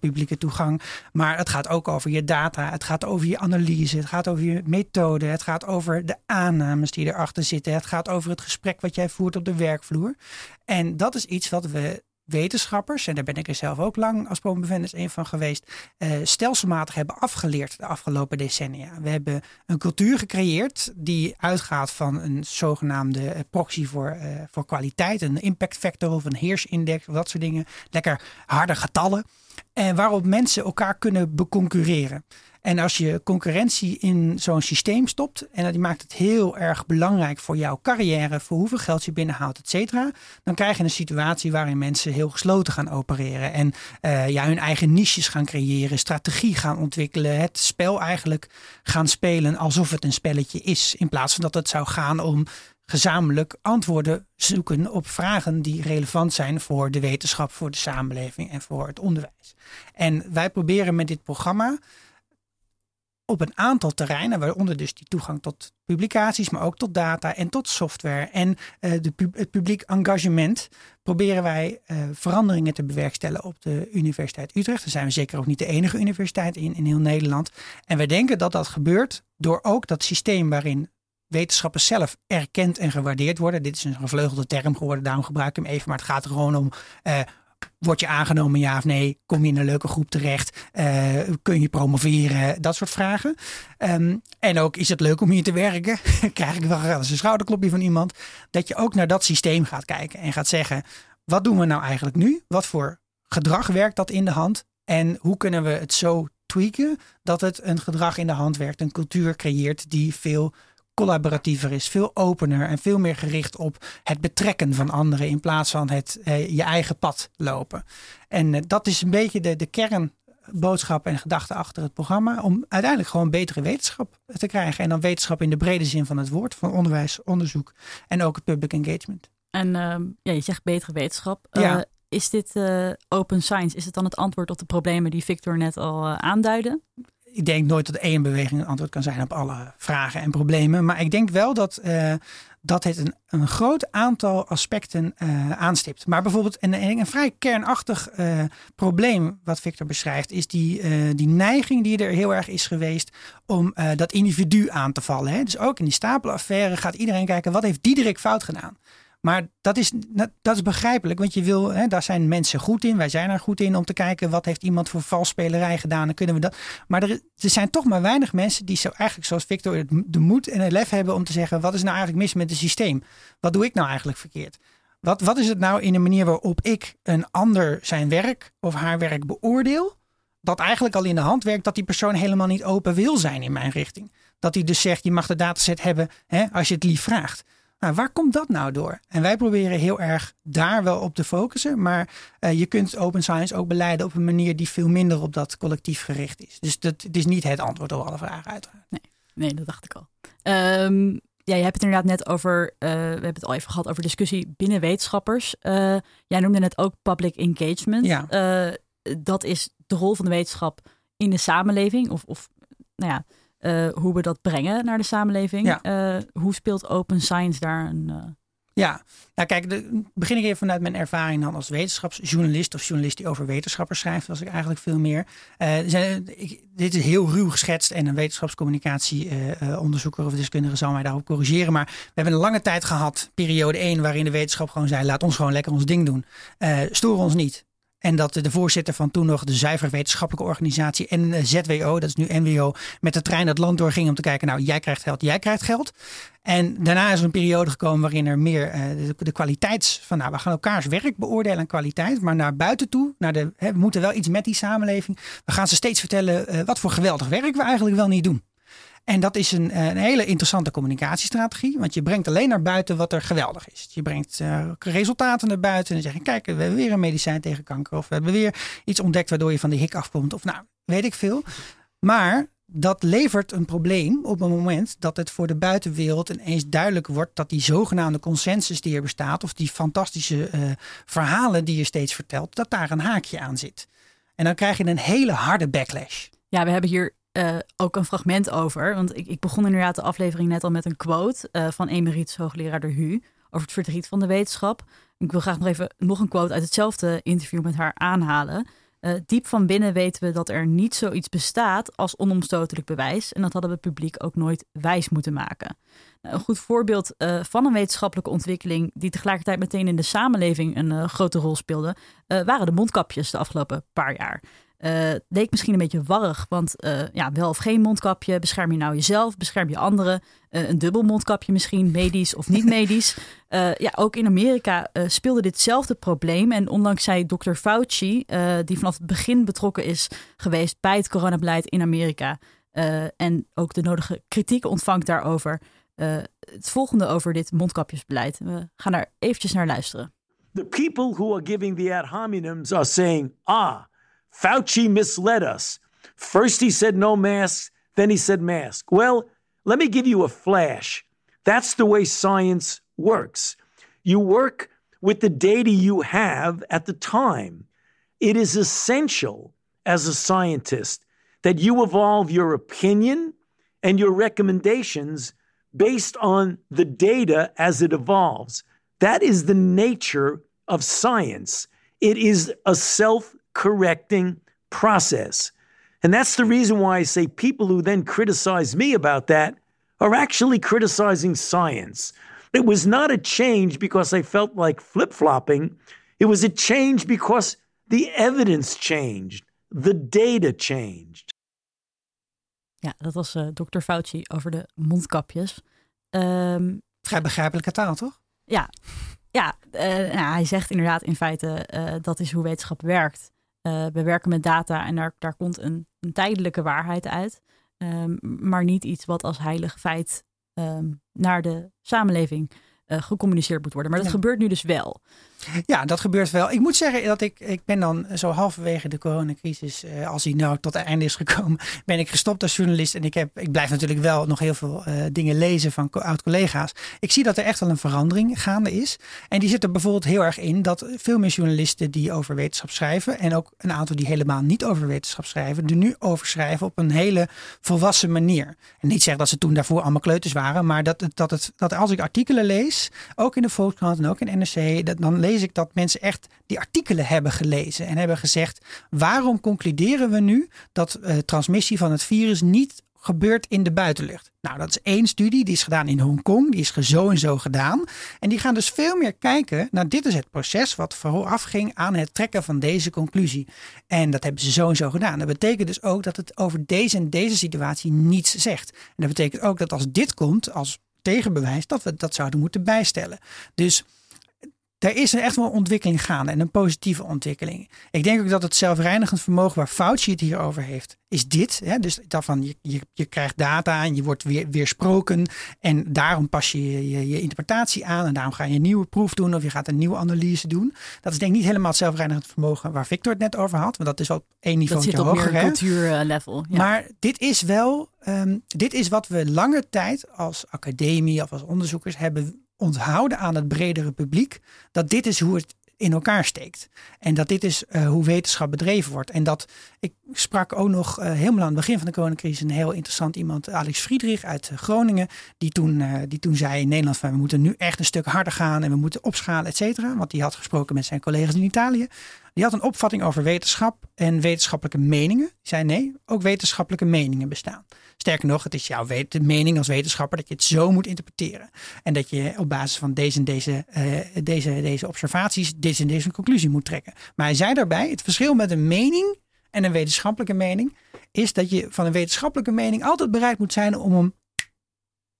publieke toegang. Maar het gaat ook over je data. Het gaat over je analyse. Het gaat over je methode. Het gaat over de aannames die erachter zitten. Het gaat over het gesprek wat jij voert op de werkvloer. En dat is iets wat we wetenschappers, en daar ben ik er zelf ook lang als promovendus een van geweest, uh, stelselmatig hebben afgeleerd de afgelopen decennia. We hebben een cultuur gecreëerd die uitgaat van een zogenaamde eh, proxy voor, uh, voor kwaliteit, een impact factor of een heersindex of dat soort dingen. Lekker harde getallen. En waarop mensen elkaar kunnen beconcurreren. En als je concurrentie in zo'n systeem stopt en die maakt het heel erg belangrijk voor jouw carrière, voor hoeveel geld je binnenhaalt, et cetera, dan krijg je een situatie waarin mensen heel gesloten gaan opereren en uh, ja, hun eigen niches gaan creëren, strategie gaan ontwikkelen, het spel eigenlijk gaan spelen alsof het een spelletje is, in plaats van dat het zou gaan om gezamenlijk antwoorden zoeken op vragen die relevant zijn voor de wetenschap, voor de samenleving en voor het onderwijs. En wij proberen met dit programma op een aantal terreinen, waaronder dus die toegang tot publicaties, maar ook tot data en tot software en uh, de het publiek engagement, proberen wij uh, veranderingen te bewerkstelligen op de Universiteit Utrecht. Daar zijn we zeker ook niet de enige universiteit in, in heel Nederland. En wij denken dat dat gebeurt door ook dat systeem waarin wetenschappers zelf erkend en gewaardeerd worden. Dit is een gevleugelde term geworden, daarom gebruik ik hem even. Maar het gaat er gewoon om uh, Word je aangenomen, ja of nee? Kom je in een leuke groep terecht? Uh, kun je promoveren? Dat soort vragen. Um, en ook, is het leuk om hier te werken? Krijg ik wel graag een schouderklopje van iemand? Dat je ook naar dat systeem gaat kijken en gaat zeggen: wat doen we nou eigenlijk nu? Wat voor gedrag werkt dat in de hand? En hoe kunnen we het zo tweaken dat het een gedrag in de hand werkt, een cultuur creëert die veel collaboratiever is, veel opener en veel meer gericht op het betrekken van anderen in plaats van het eh, je eigen pad lopen. En eh, dat is een beetje de, de kernboodschap en gedachte achter het programma. Om uiteindelijk gewoon betere wetenschap te krijgen. En dan wetenschap in de brede zin van het woord, van onderwijs, onderzoek en ook public engagement. En ehm, ja, je zegt betere wetenschap. Ja. Uh, is dit uh, open science? Is het dan het antwoord op de problemen die Victor net al aanduidde? Ik denk nooit dat één beweging een antwoord kan zijn op alle vragen en problemen. Maar ik denk wel dat, uh, dat het een, een groot aantal aspecten uh, aanstipt. Maar bijvoorbeeld een, een vrij kernachtig uh, probleem wat Victor beschrijft, is die, die neiging die er heel erg is geweest om dat individu aan te vallen. Hè? Dus ook in die stapelaffaire gaat iedereen kijken wat heeft Diederik fout gedaan. Maar dat is, dat is begrijpelijk, want je wil, hè, daar zijn mensen goed in. Wij zijn er goed in om te kijken wat heeft iemand voor valsspelerij gedaan. Dan kunnen we dat. Maar er, er zijn toch maar weinig mensen die zo eigenlijk, zoals Victor, de moed en het lef hebben om te zeggen: wat is nou eigenlijk mis met het systeem? Wat doe ik nou eigenlijk verkeerd? Wat, wat is het nou in de manier waarop ik een ander zijn werk of haar werk beoordeel? Dat eigenlijk al in de hand werkt dat die persoon helemaal niet open wil zijn in mijn richting. Dat hij dus zegt: je mag de dataset hebben hè, als je het lief vraagt. Nou, waar komt dat nou door? En wij proberen heel erg daar wel op te focussen. Maar uh, je kunt open science ook beleiden op een manier die veel minder op dat collectief gericht is. Dus dat, het is niet het antwoord op alle vragen, uiteraard. Nee, nee dat dacht ik al. Um, ja, je hebt het inderdaad net over, uh, we hebben het al even gehad over discussie binnen wetenschappers. Uh, jij noemde net ook public engagement. Ja. dat is de rol van de wetenschap in de samenleving. Of, of nou ja, uh, hoe we dat brengen naar de samenleving. Ja. Uh, hoe speelt open science daar een. Uh... Ja, nou kijk, de, begin ik even vanuit mijn ervaring dan als wetenschapsjournalist of journalist die over wetenschappers schrijft, was ik eigenlijk veel meer. Zijn, ik, dit is heel ruw geschetst en een wetenschapscommunicatieonderzoeker of deskundige zal mij daarop corrigeren. Maar we hebben een lange tijd gehad, periode 1, waarin de wetenschap gewoon zei: laat ons gewoon lekker ons ding doen. stoor ons niet. En dat de voorzitter van toen nog de zuiver wetenschappelijke organisatie en ZWO, dat is nu NWO, met de trein het land doorging om te kijken, nou jij krijgt geld, jij krijgt geld. En daarna is er een periode gekomen waarin er meer uh, de, kwaliteits van, nou we gaan elkaars werk beoordelen en kwaliteit, maar naar buiten toe, naar de, hè, we moeten wel iets met die samenleving. We gaan ze steeds vertellen uh, wat voor geweldig werk we eigenlijk wel niet doen. En dat is een, een, hele interessante communicatiestrategie. Want je brengt alleen naar buiten wat er geweldig is. Je brengt uh, resultaten naar buiten. En dan zeg je, kijk, we hebben weer een medicijn tegen kanker. Of we hebben weer iets ontdekt waardoor je van de hik afkomt. Of nou, weet ik veel. Maar dat levert een probleem op het moment dat het voor de buitenwereld ineens duidelijk wordt dat die zogenaamde consensus die er bestaat, of die fantastische uh, verhalen die je steeds vertelt, dat daar een haakje aan zit. En dan krijg je een hele harde backlash. Ja, we hebben hier uh, ook een fragment over. Want ik, ik, begon inderdaad de aflevering net al met een quote uh, van emeritus hoogleraar De Hu over het verdriet van de wetenschap. Ik wil graag nog even nog een quote uit hetzelfde interview met haar aanhalen. Uh, diep van binnen weten we dat er niet zoiets bestaat als onomstotelijk bewijs. En dat hadden we het publiek ook nooit wijs moeten maken. Nou, een goed voorbeeld van een wetenschappelijke ontwikkeling die tegelijkertijd meteen in de samenleving een grote rol speelde, waren de mondkapjes de afgelopen paar jaar. Uh, leek misschien een beetje warrig, want uh, ja, wel of geen mondkapje. Bescherm je nou jezelf? Bescherm je anderen? Uh, een dubbel mondkapje misschien, medisch of niet medisch. ja, ook in Amerika speelde ditzelfde probleem. En ondanks zei Dr. Fauci, die vanaf het begin betrokken is geweest bij het coronabeleid in Amerika. en ook de nodige kritiek ontvangt daarover. het volgende over dit mondkapjesbeleid. We gaan daar eventjes naar luisteren. The people who are giving the ad hominems are saying, ah... Fauci misled us. First he said no masks, then he said mask. Well, let me give you a flash. That's the way science works. You work with the data you have at the time. It is essential as a scientist that you evolve your opinion and your recommendations based on the data as it evolves. That is the nature of science. It is a self correcting process. And that's the reason why I say people who then criticize me about that are actually criticizing science. It was not a change because I felt like flip flopping. It was a change because the evidence changed, the data changed. Ja, dat was uh, dokter Fauci over de mondkapjes. Um, Vrij begrijpelijke taal, toch? Ja, ja uh, nou, hij zegt inderdaad in feite uh, dat is hoe wetenschap werkt. We werken met data en daar, daar komt een, een tijdelijke waarheid uit. Um, maar niet iets wat als heilig feit um, naar de samenleving uh, gecommuniceerd moet worden. Maar dat ja. gebeurt nu dus wel. Ja, dat gebeurt wel. Ik moet zeggen dat ik, ik ben dan zo halverwege de coronacrisis, uh, als die nou tot het einde is gekomen, ben ik gestopt als journalist. En ik, heb, ik blijf natuurlijk wel nog heel veel uh, dingen lezen van oud-collega's. Ik zie dat er echt wel een verandering gaande is. En die zit er bijvoorbeeld heel erg in dat veel meer journalisten die over wetenschap schrijven, en ook een aantal die helemaal niet over wetenschap schrijven, er nu over schrijven op een hele volwassen manier. En niet zeggen dat ze toen daarvoor allemaal kleuters waren, maar dat, dat, het, dat als ik artikelen lees, ook in de Volkskrant en ook in NRC, dat, dan lees ik dat mensen echt die artikelen hebben gelezen en hebben gezegd: waarom concluderen we nu dat uh, transmissie van het virus niet gebeurt in de buitenlucht? Nou, dat is één studie, die is gedaan in Hongkong, die is zo en zo gedaan. En die gaan dus veel meer kijken naar dit is het proces wat vooraf ging aan het trekken van deze conclusie. En dat hebben ze zo en zo gedaan. Dat betekent dus ook dat het over deze en deze situatie niets zegt. En dat betekent ook dat als dit komt, als tegenbewijs, dat we dat zouden moeten bijstellen. Dus er is echt wel een ontwikkeling gaande en een positieve ontwikkeling. Ik denk ook dat het zelfreinigend vermogen waar Fauci het hier over heeft, is dit. Hè? Dus daarvan, je, je, je krijgt data en je wordt weer, weersproken. En daarom pas je, je je interpretatie aan en daarom ga je een nieuwe proef doen of je gaat een nieuwe analyse doen. Dat is denk ik niet helemaal het zelfreinigend vermogen waar Victor het net over had. Want dat is op één niveau hoger. Dat zit op meer cultuurlevel. Ja. Maar dit is wel, um, dit is wat we lange tijd als academie of als onderzoekers hebben onthouden aan het bredere publiek dat dit is hoe het in elkaar steekt. En dat dit is uh, hoe wetenschap bedreven wordt. En dat ik sprak ook nog uh, helemaal aan het begin van de coronacrisis een heel interessant iemand, Alex Friedrich uit Groningen, die toen, die toen zei in Nederland van we moeten nu echt een stuk harder gaan en we moeten opschalen, et cetera. Want die had gesproken met zijn collega's in Italië. Die had een opvatting over wetenschap en wetenschappelijke meningen. Die zei nee, ook wetenschappelijke meningen bestaan. Sterker nog, het is jouw mening als wetenschapper dat je het zo moet interpreteren. En dat je op basis van deze en deze, uh, deze, deze observaties deze en deze conclusie moet trekken. Maar hij zei daarbij, het verschil met een mening en een wetenschappelijke mening is dat je van een wetenschappelijke mening altijd bereid moet zijn om hem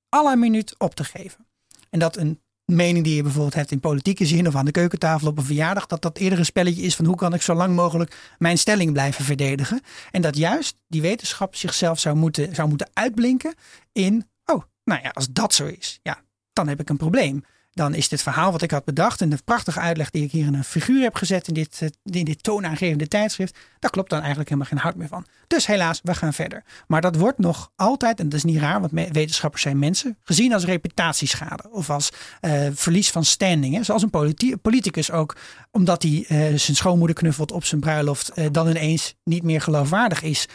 alle minuut op te geven. En dat een mening die je bijvoorbeeld hebt in politieke zin of aan de keukentafel op een verjaardag, dat dat eerder een spelletje is van hoe kan ik zo lang mogelijk mijn stelling blijven verdedigen. En dat juist die wetenschap zichzelf zou moeten, zou moeten uitblinken in, oh, nou ja, als dat zo is, ja, dan heb ik een probleem. Dan is dit verhaal wat ik had bedacht en de prachtige uitleg die ik hier in een figuur heb gezet in dit, in dit toonaangevende tijdschrift, daar klopt dan eigenlijk helemaal geen hout meer van. Dus helaas, we gaan verder. Maar dat wordt nog altijd, en dat is niet raar, want wetenschappers zijn mensen, gezien als reputatieschade of als uh, verlies van standing. Hè. Zoals een politicus ook, omdat hij uh, zijn schoonmoeder knuffelt op zijn bruiloft, dan ineens niet meer geloofwaardig is.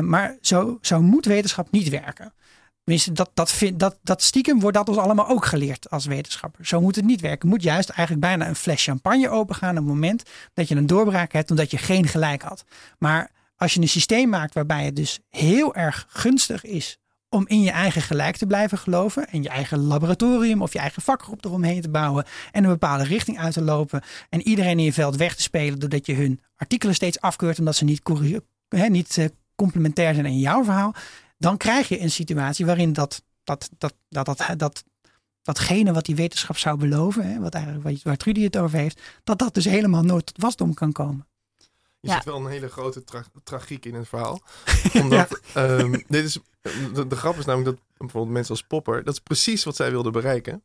maar zo, zo moet wetenschap niet werken. Tenminste, dat, dat, vind, dat, dat stiekem wordt dat ons allemaal ook geleerd als wetenschapper. Zo moet het niet werken. moet juist eigenlijk bijna een fles champagne opengaan op het moment dat je een doorbraak hebt omdat je geen gelijk had. Maar als je een systeem maakt waarbij het dus heel erg gunstig is om in je eigen gelijk te blijven geloven en je eigen laboratorium of je eigen vakgroep eromheen te bouwen en een bepaalde richting uit te lopen en iedereen in je veld weg te spelen doordat je hun artikelen steeds afkeurt omdat ze niet, hè, niet uh, complementair zijn in jouw verhaal dan krijg je een situatie waarin dat, dat, dat, dat, dat, dat, datgene wat die wetenschap zou beloven, hè, wat eigenlijk waar Trudy het over heeft, dat dat dus helemaal nooit tot wasdom kan komen. Je ja. zit wel een hele grote tra tragiek in het verhaal. Omdat ja. um, dit is, de, de, grap is namelijk dat bijvoorbeeld mensen als Popper, dat is precies wat zij wilden bereiken.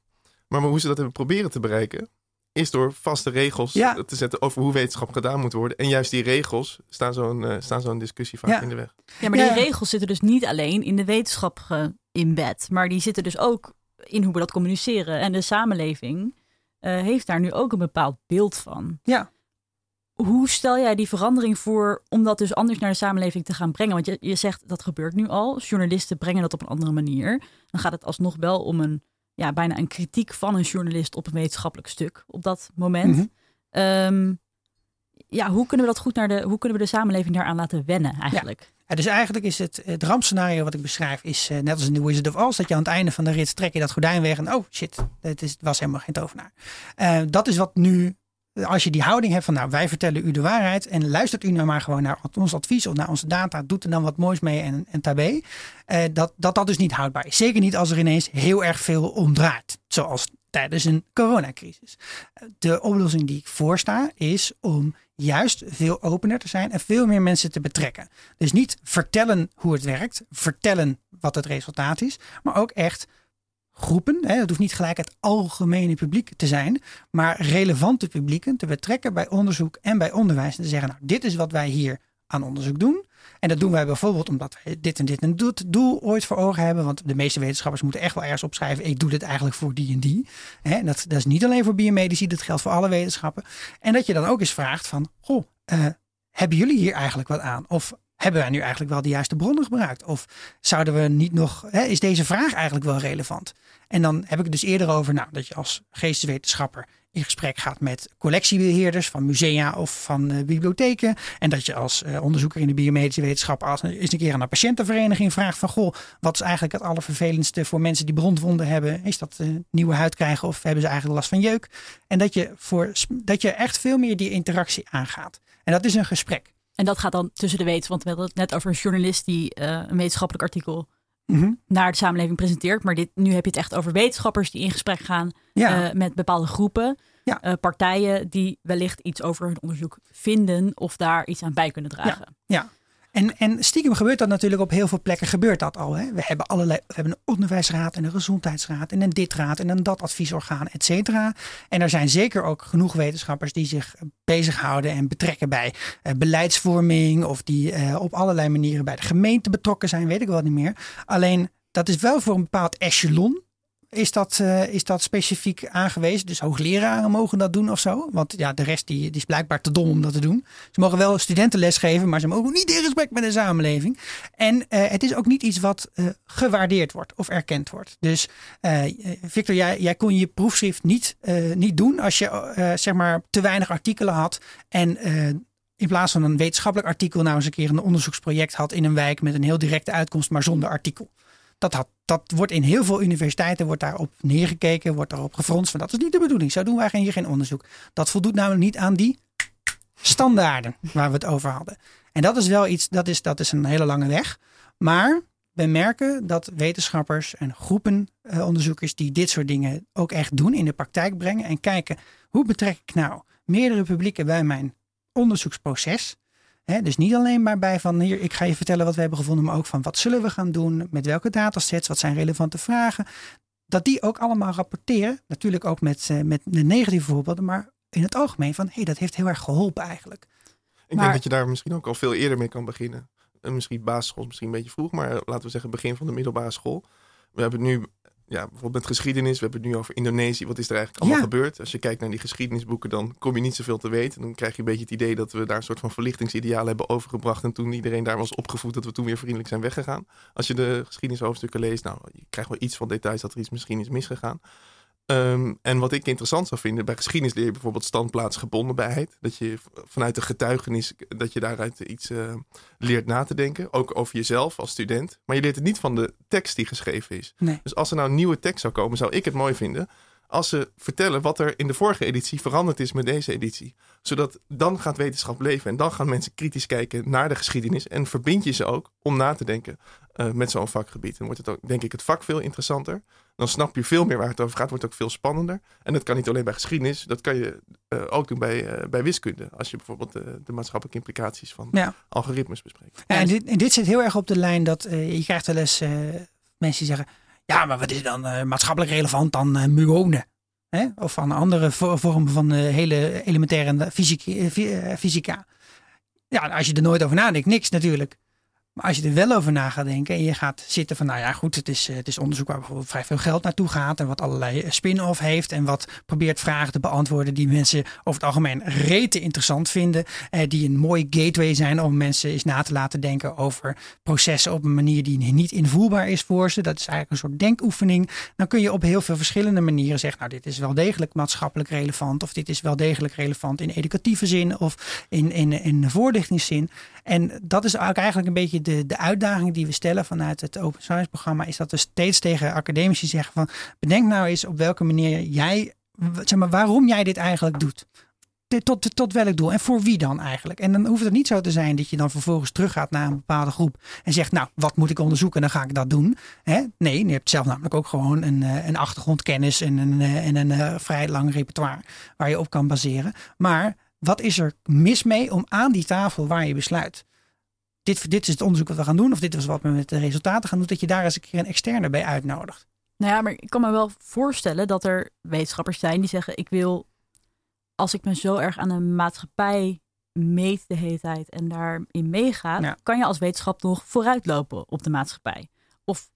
Maar hoe ze dat hebben proberen te bereiken, is door vaste regels ja. te zetten over hoe wetenschap gedaan moet worden. En juist die regels staan zo'n uh, staan zo'n discussie vaak ja. in de weg. Ja, maar die regels zitten dus niet alleen in de wetenschap in bed, maar die zitten dus ook in hoe we dat communiceren. En de samenleving uh, heeft daar nu ook een bepaald beeld van. Ja. hoe stel jij die verandering voor om dat dus anders naar de samenleving te gaan brengen? Want je, je zegt dat gebeurt nu al. Journalisten brengen dat op een andere manier. Dan gaat het alsnog wel om een, ja, bijna een kritiek van een journalist op een wetenschappelijk stuk op dat moment. Mhm. Ehm, ja, hoe kunnen we dat goed naar de, hoe kunnen we de samenleving daaraan laten wennen eigenlijk? Ja, dus eigenlijk is het, het rampscenario wat ik beschrijf, is eh, net als in The Wizard of Oz, dat je aan het einde van de rit trek je dat gordijn weg en oh shit, het, is, was helemaal geen tovenaar. Eh, dat is wat nu, als je die houding hebt van nou wij vertellen u de waarheid en luistert u nou maar gewoon naar ons advies of naar onze data, doet er dan wat moois mee en, en tabé, eh, dat, dat dat dus niet houdbaar is. Zeker niet als er ineens heel erg veel omdraait, zoals tijdens een coronacrisis. De oplossing die ik voorsta is om juist veel opener te zijn en veel meer mensen te betrekken. Dus niet vertellen hoe het werkt, vertellen wat het resultaat is, maar ook echt groepen. Hè, het hoeft niet gelijk het algemene publiek te zijn, maar relevante publieken te betrekken bij onderzoek en bij onderwijs. En te zeggen, nou, dit is wat wij hier aan onderzoek doen. En dat doen wij bijvoorbeeld omdat wij dit en dit en doel ooit voor ogen hebben. Want de meeste wetenschappers moeten echt wel ergens opschrijven. Ik doe dit eigenlijk voor die en die. Hè, dat, dat is niet alleen voor biomedici, dat geldt voor alle wetenschappen. En dat je dan ook eens vraagt van, goh, uh, hebben jullie hier eigenlijk wat aan? Of hebben wij nu eigenlijk wel de juiste bronnen gebruikt? Of zouden we niet nog, hè, is deze vraag eigenlijk wel relevant? En dan heb ik het dus eerder over nou, dat je als geesteswetenschapper in gesprek gaat met collectiebeheerders van musea of van uh, bibliotheken. En dat je als uh, onderzoeker in de biomedische wetenschap als, eens een keer aan een patiëntenvereniging vraagt van goh, wat is eigenlijk het allervervelendste voor mensen die brandwonden hebben? Is dat uh, nieuwe huid krijgen of hebben ze eigenlijk last van jeuk? En dat je, voor, dat je echt veel meer die interactie aangaat. En dat is een gesprek. En dat gaat dan tussen de wetens, want we hadden het net over een journalist die een wetenschappelijk artikel Mhm. naar de samenleving presenteert. Maar dit, nu heb je het echt over wetenschappers die in gesprek gaan Ja. eh, met bepaalde groepen. Ja. eh, partijen die wellicht iets over hun onderzoek vinden of daar iets aan bij kunnen dragen. Ja. En, en stiekem gebeurt dat natuurlijk op heel veel plekken gebeurt dat al. Hè? We hebben allerlei, we hebben een onderwijsraad en een gezondheidsraad en een ditraad en een dat adviesorgaan, et cetera. En er zijn zeker ook genoeg wetenschappers die zich bezighouden en betrekken bij eh, beleidsvorming of die eh, op allerlei manieren bij de gemeente betrokken zijn, weet ik wel niet meer. Alleen dat is wel voor een bepaald echelon is dat, uh, is dat specifiek aangewezen. Dus hoogleraren mogen dat doen of zo. Want ja, de rest die, die is blijkbaar te dom om dat te doen. Ze mogen wel studenten lesgeven, maar ze mogen niet in gesprek met de samenleving. En uh, het is ook niet iets wat uh, gewaardeerd wordt of erkend wordt. Dus Victor, jij, jij kon je proefschrift niet, niet doen als je zeg maar te weinig artikelen had. En in plaats van een wetenschappelijk artikel nou eens een keer een onderzoeksproject had in een wijk met een heel directe uitkomst, maar zonder artikel. Dat, had, dat wordt in heel veel universiteiten wordt daarop neergekeken, wordt daarop gefronst. Van dat is niet de bedoeling. Zo doen wij hier geen onderzoek. Dat voldoet namelijk niet aan die standaarden waar we het over hadden. En dat is wel iets, dat is, dat is een hele lange weg. Maar we merken dat wetenschappers en groepen uh, onderzoekers die dit soort dingen ook echt doen, in de praktijk brengen en kijken hoe betrek ik nou meerdere publieken bij mijn onderzoeksproces. He, dus niet alleen maar bij van hier, ik ga je vertellen wat we hebben gevonden, maar ook van wat zullen we gaan doen, met welke datasets, wat zijn relevante vragen. Dat die ook allemaal rapporteren. Natuurlijk ook met, uh, met de negatieve voorbeelden, maar in het algemeen van hé, hey, dat heeft heel erg geholpen eigenlijk. Ik maar, denk dat je daar misschien ook al veel eerder mee kan beginnen. En misschien basisschool, misschien een beetje vroeg, maar laten we zeggen begin van de middelbare school. We hebben nu ja, bijvoorbeeld met geschiedenis. We hebben het nu over Indonesië. Wat is er eigenlijk allemaal Ja. gebeurd? Als je kijkt naar die geschiedenisboeken, dan kom je niet zoveel te weten. Dan krijg je een beetje het idee dat we daar een soort van verlichtingsideaal hebben overgebracht. En toen iedereen daar was opgevoed, dat we toen weer vriendelijk zijn weggegaan. Als je de geschiedenishoofdstukken leest, nou, je krijgt wel iets van details dat er iets misschien is misgegaan. Ehm, en wat ik interessant zou vinden, bij geschiedenis leer je bijvoorbeeld standplaatsgebondenheid. Dat je vanuit de getuigenis, dat je daaruit iets eh, leert na te denken. Ook over jezelf als student. Maar je leert het niet van de tekst die geschreven is. Nee. Dus als er nou een nieuwe tekst zou komen, zou ik het mooi vinden als ze vertellen wat er in de vorige editie veranderd is met deze editie. Zodat dan gaat wetenschap leven en dan gaan mensen kritisch kijken naar de geschiedenis en verbind je ze ook om na te denken eh, met zo'n vakgebied. Dan wordt het ook, denk ik, het vak veel interessanter. Dan snap je veel meer waar het over gaat, wordt het ook veel spannender. En dat kan niet alleen bij geschiedenis, dat kan je eh, ook doen bij, eh, bij wiskunde. Als je bijvoorbeeld de maatschappelijke implicaties van Ja. algoritmes bespreekt. Ja, en, dit, en dit zit heel erg op de lijn dat je krijgt wel eens mensen die zeggen: Ja, maar wat is dan eh, maatschappelijk relevant dan eh, muonen? Hè? Of van andere vo- vormen van eh, hele elementaire eh, eh, fysica. Ja, als je er nooit over nadenkt, niks natuurlijk. Maar als je er wel over na gaat denken en je gaat zitten van, nou ja, goed, het is, het is onderzoek waar bijvoorbeeld vrij veel geld naartoe gaat en wat allerlei spin-off heeft en wat probeert vragen te beantwoorden die mensen over het algemeen rete interessant vinden, eh, die een mooie gateway zijn om mensen eens na te laten denken over processen op een manier die niet invoerbaar is voor ze. Dat is eigenlijk een soort denkoefening. Dan kun je op heel veel verschillende manieren zeggen, nou, dit is wel degelijk maatschappelijk relevant of dit is wel degelijk relevant in educatieve zin of in, in, in voorlichtingszin. En dat is eigenlijk een beetje de, de uitdaging die we stellen vanuit het Open Science programma. Is dat we steeds tegen academici zeggen van bedenk nou eens op welke manier jij, zeg maar, waarom jij dit eigenlijk doet. Tot, tot, welk doel en voor wie dan eigenlijk? En dan hoeft het niet zo te zijn dat je dan vervolgens teruggaat naar een bepaalde groep en zegt, nou, wat moet ik onderzoeken en dan ga ik dat doen. Hè? Nee, je hebt zelf namelijk ook gewoon een, eh, een achtergrondkennis en een, eh, en een uh, vrij lang repertoire waar je op kan baseren. Maar wat is er mis mee om aan die tafel waar je besluit, dit, dit is het onderzoek wat we gaan doen, of dit is wat we met de resultaten gaan doen, dat je daar eens een keer een externe bij uitnodigt. Nou ja, maar ik kan me wel voorstellen dat er wetenschappers zijn die zeggen: Ik wil, als ik me zo erg aan de maatschappij meet de hele tijd en daarin meega, kan je als wetenschap nog vooruitlopen op de maatschappij? Of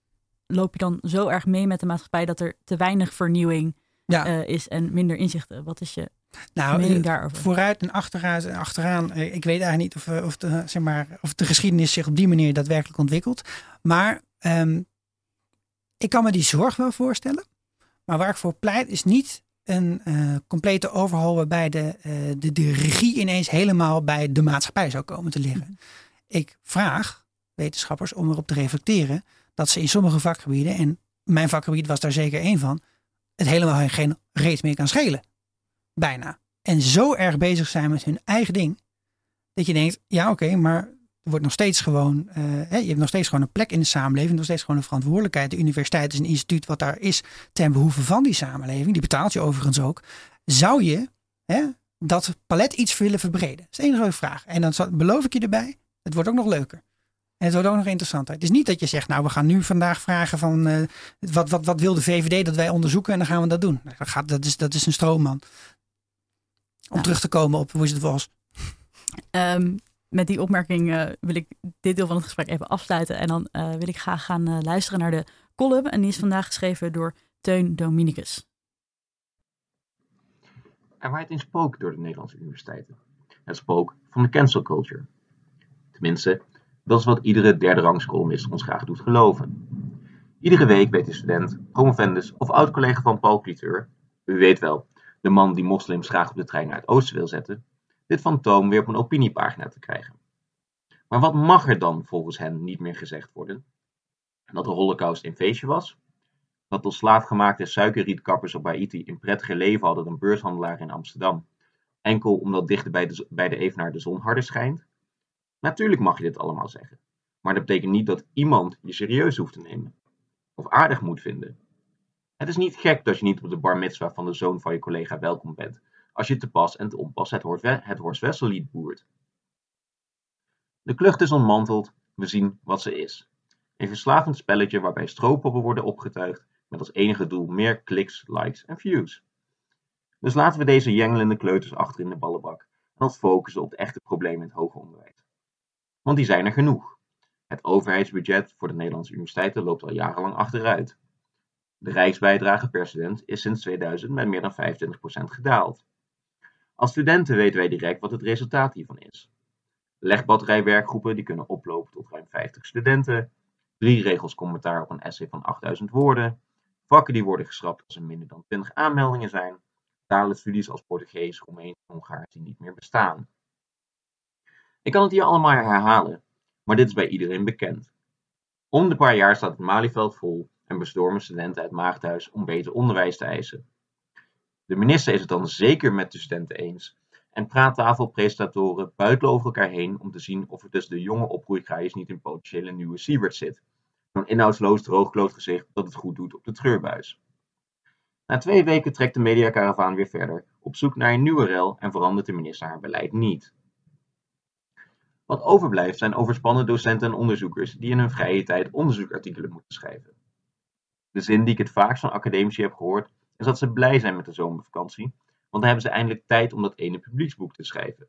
loop je dan zo erg mee met de maatschappij dat er te weinig vernieuwing uh, is en minder inzichten? Wat is je nou, daarover? Vooruit en achteraan, achteraan eh, ik weet eigenlijk niet of, eh, of, de, zeg maar, of de geschiedenis zich op die manier daadwerkelijk ontwikkelt. Maar um, ik kan me die zorg wel voorstellen. Maar waar ik voor pleit is niet een uh, complete overhaal waarbij de, uh, de, de regie ineens helemaal bij de maatschappij zou komen te liggen. Mhm. Ik vraag wetenschappers om erop te reflecteren dat ze in sommige vakgebieden, en mijn vakgebied was daar zeker één van, het helemaal geen reet meer kan schelen. Bijna. En zo erg bezig zijn met hun eigen ding. Dat je denkt, ja oké, maar er wordt nog steeds gewoon, uh, hè, je hebt nog steeds gewoon een plek in de samenleving, nog steeds gewoon een verantwoordelijkheid. De universiteit is een instituut wat daar is ten behoeve van die samenleving. Die betaalt je overigens ook. Zou je hè, dat palet iets willen verbreden? Dat is de enige vraag. En dan beloof ik je erbij, het wordt ook nog leuker. En het wordt ook nog interessanter. Het is niet dat je zegt, nou we gaan nu vandaag vragen van uh, wat, wat, wat wil de VVD dat wij onderzoeken en dan gaan we dat doen. Dat, gaat, dat, is, dat is een stroomman. Om terug te komen op hoe het was. Um, met die opmerking uh, wil ik dit deel van het gesprek even afsluiten. En dan uh, wil ik graag gaan uh, luisteren naar de column. En die is vandaag geschreven door Teun Dominicus. Er waait een spook door de Nederlandse universiteiten. Het spook van de cancel culture. Tenminste, dat is wat iedere derde rangs columnist ons graag doet geloven. Iedere week weet de student, promovendus of oud-collega van Paul Cliteur, u weet wel, de man die moslims graag op de trein naar het oosten wil zetten, dit fantoom weer op een opiniepagina te krijgen. Maar wat mag er dan volgens hen niet meer gezegd worden? Dat de holocaust een feestje was? Dat de slaafgemaakte suikerrietkappers op Haiti een prettiger leven hadden dan beurshandelaren in Amsterdam? Enkel omdat dichter bij de, bij de Evenaar de zon harder schijnt? Natuurlijk mag je dit allemaal zeggen. Maar dat betekent niet dat iemand je serieus hoeft te nemen. Of aardig moet vinden. Het is niet gek dat je niet op de bar mitzwa van de zoon van je collega welkom bent, als je te pas en te onpas het, Wessel boert. De klucht is ontmanteld, we zien wat ze is. Een verslavend spelletje waarbij strooppoppen worden opgetuigd met als enige doel meer kliks, likes en views. Dus laten we deze jengelende kleuters achter in de ballenbak en ons focussen op de echte problemen in het hoger onderwijs. Want die zijn er genoeg. Het overheidsbudget voor de Nederlandse universiteiten loopt al jarenlang achteruit. De rijksbijdrage per student is sinds 2000 met meer dan 25% gedaald. Als studenten weten wij direct wat het resultaat hiervan is. Legbatterijwerkgroepen die kunnen oplopen tot ruim 50 studenten, drie regels commentaar op een essay van 8000 woorden, vakken die worden geschrapt als er minder dan 20 aanmeldingen zijn, talenstudies als Portugees, Roemeens en Hongaars die niet meer bestaan. Ik kan het hier allemaal herhalen, maar dit is bij iedereen bekend. Om de paar jaar staat het Malieveld vol en bestormen studenten het Maagdhuis om beter onderwijs te eisen. De minister is het dan zeker met de studenten eens en praattafelpresentatoren buitelen over elkaar heen om te zien of er tussen de jonge opgroeikraaiers niet een potentiële nieuwe Siebert zit. Zo'n inhoudsloos droogkloot gezicht dat het goed doet op de treurbuis. Na twee weken trekt de mediakaravaan weer verder, op zoek naar een nieuwe rel en verandert de minister haar beleid niet. Wat overblijft zijn overspannen docenten en onderzoekers die in hun vrije tijd onderzoekartikelen moeten schrijven. De zin die ik het vaakst van academici heb gehoord, is dat ze blij zijn met de zomervakantie, want dan hebben ze eindelijk tijd om dat ene publieksboek te schrijven.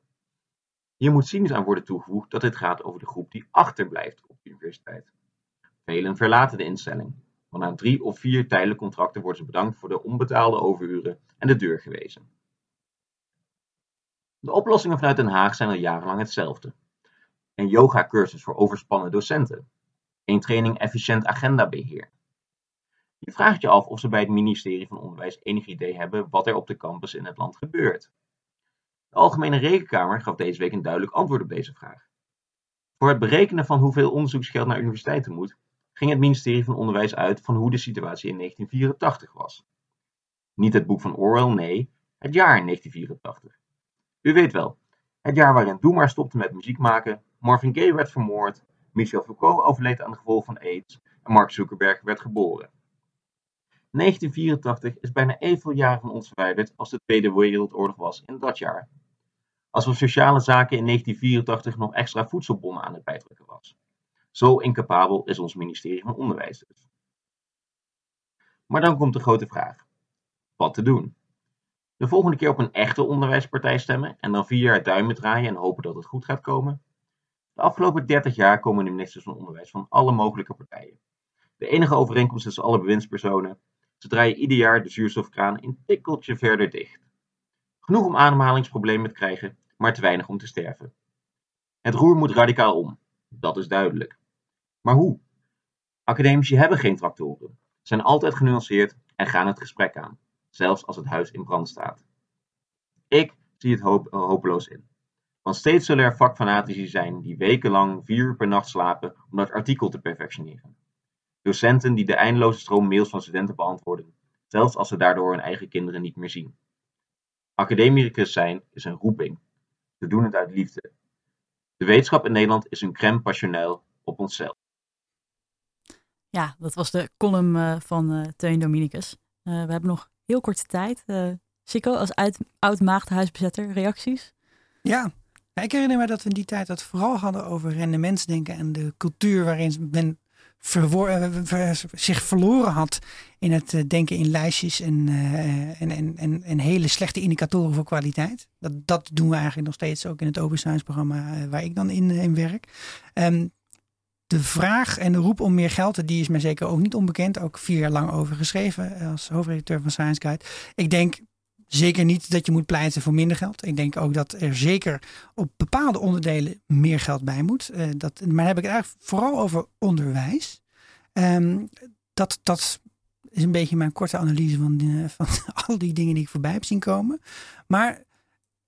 Hier moet cynisch aan worden toegevoegd dat dit gaat over de groep die achterblijft op universiteit. Velen verlaten de instelling, want na drie of vier tijdelijke contracten worden ze bedankt voor de onbetaalde overuren en de deur gewezen. De oplossingen vanuit Den Haag zijn al jarenlang hetzelfde. Een yoga-cursus voor overspannen docenten. Een training efficiënt agendabeheer. Je vraagt je af of ze bij het ministerie van Onderwijs enig idee hebben wat er op de campus in het land gebeurt. De Algemene Rekenkamer gaf deze week een duidelijk antwoord op deze vraag. Voor het berekenen van hoeveel onderzoeksgeld naar universiteiten moet, ging het ministerie van Onderwijs uit van hoe de situatie in 1984 was. Niet het boek van Orwell, nee, het jaar 1984. U weet wel, het jaar waarin Doe maar stopte met muziek maken, Marvin Gaye werd vermoord, Michel Foucault overleed aan de gevolgen van AIDS en Mark Zuckerberg werd geboren. 1984 is bijna evenveel jaren van ons verwijderd als de Tweede Wereldoorlog was in dat jaar. Alsof sociale zaken in 1984 nog extra voedselbonnen aan het bijtrekken was. Zo incapabel is ons ministerie van Onderwijs dus. Maar dan komt de grote vraag. Wat te doen? De volgende keer op een echte onderwijspartij stemmen en dan vier jaar duimen draaien en hopen dat het goed gaat komen? De afgelopen 30 jaar komen de ministers van Onderwijs van alle mogelijke partijen. De enige overeenkomst tussen alle bewindspersonen, ze draaien ieder jaar de zuurstofkraan een tikkeltje verder dicht. Genoeg om ademhalingsproblemen te krijgen, maar te weinig om te sterven. Het roer moet radicaal om, dat is duidelijk. Maar hoe? Academici hebben geen tractoren, zijn altijd genuanceerd en gaan het gesprek aan, zelfs als het huis in brand staat. Ik zie het hoop, hopeloos in. Want steeds zullen er vakfanatici zijn die wekenlang vier uur per nacht slapen om dat artikel te perfectioneren. Docenten die de eindeloze stroom mails van studenten beantwoorden, zelfs als ze daardoor hun eigen kinderen niet meer zien. Academicus zijn is een roeping. We doen het uit liefde. De wetenschap in Nederland is een crème passionnel op onszelf. Ja, dat was de column uh, van uh, Teun Dominicus. Uh, we hebben nog heel korte tijd. Chico, als uit, oud maagdhuisbezetter, reacties? Ja, ik herinner me dat we in die tijd het vooral hadden over rendementsdenken en de cultuur waarin men zich verloren had in het denken in lijstjes en, uh, en, en, en, en, hele slechte indicatoren voor kwaliteit. Dat, dat doen we eigenlijk nog steeds ook in het Open Science programma waar ik dan in, werk. Um, de vraag en de roep om meer geld, die is mij zeker ook niet onbekend. Ook vier jaar lang over geschreven als hoofdredacteur van Science Guide. Ik denk zeker niet dat je moet pleiten voor minder geld. Ik denk ook dat er zeker op bepaalde onderdelen meer geld bij moet. Uh, dat, maar dan heb ik het eigenlijk vooral over onderwijs. Um, dat, dat is een beetje mijn korte analyse van, uh, van al die dingen die ik voorbij heb zien komen. Maar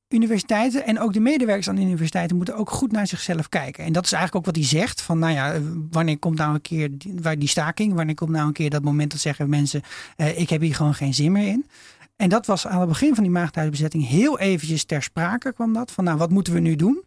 universiteiten en ook de medewerkers aan de universiteiten moeten ook goed naar zichzelf kijken. En dat is eigenlijk ook wat hij zegt. Van nou ja, wanneer komt nou een keer die, die staking? Wanneer komt nou een keer dat moment dat zeggen mensen, ik heb hier gewoon geen zin meer in. En dat was aan het begin van die maagdhuisbezetting heel eventjes ter sprake kwam dat. Van nou, wat moeten we nu doen?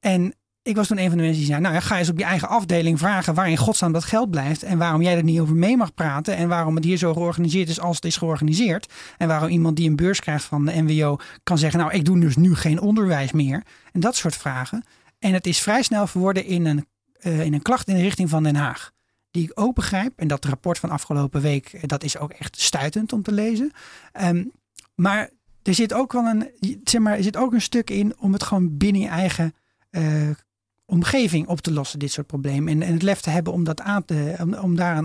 En ik was toen een van de mensen die zei, nou ja, ga eens op je eigen afdeling vragen waar in godsnaam dat geld blijft. En waarom jij er niet over mee mag praten. En waarom het hier zo georganiseerd is als het is georganiseerd. En waarom iemand die een beurs krijgt van de NWO kan zeggen, nou ik doe dus nu geen onderwijs meer. En dat soort vragen. En het is vrij snel verworden in een, uh, in een klacht in de richting van Den Haag. Die ik ook begrijp. En dat rapport van afgelopen week, dat is ook echt stuitend om te lezen. Um, maar er zit ook wel een, zeg maar, er zit ook een stuk in om het gewoon binnen je eigen uh, omgeving op te lossen, dit soort problemen. En, en het lef te hebben om dat aan te, om, om, daar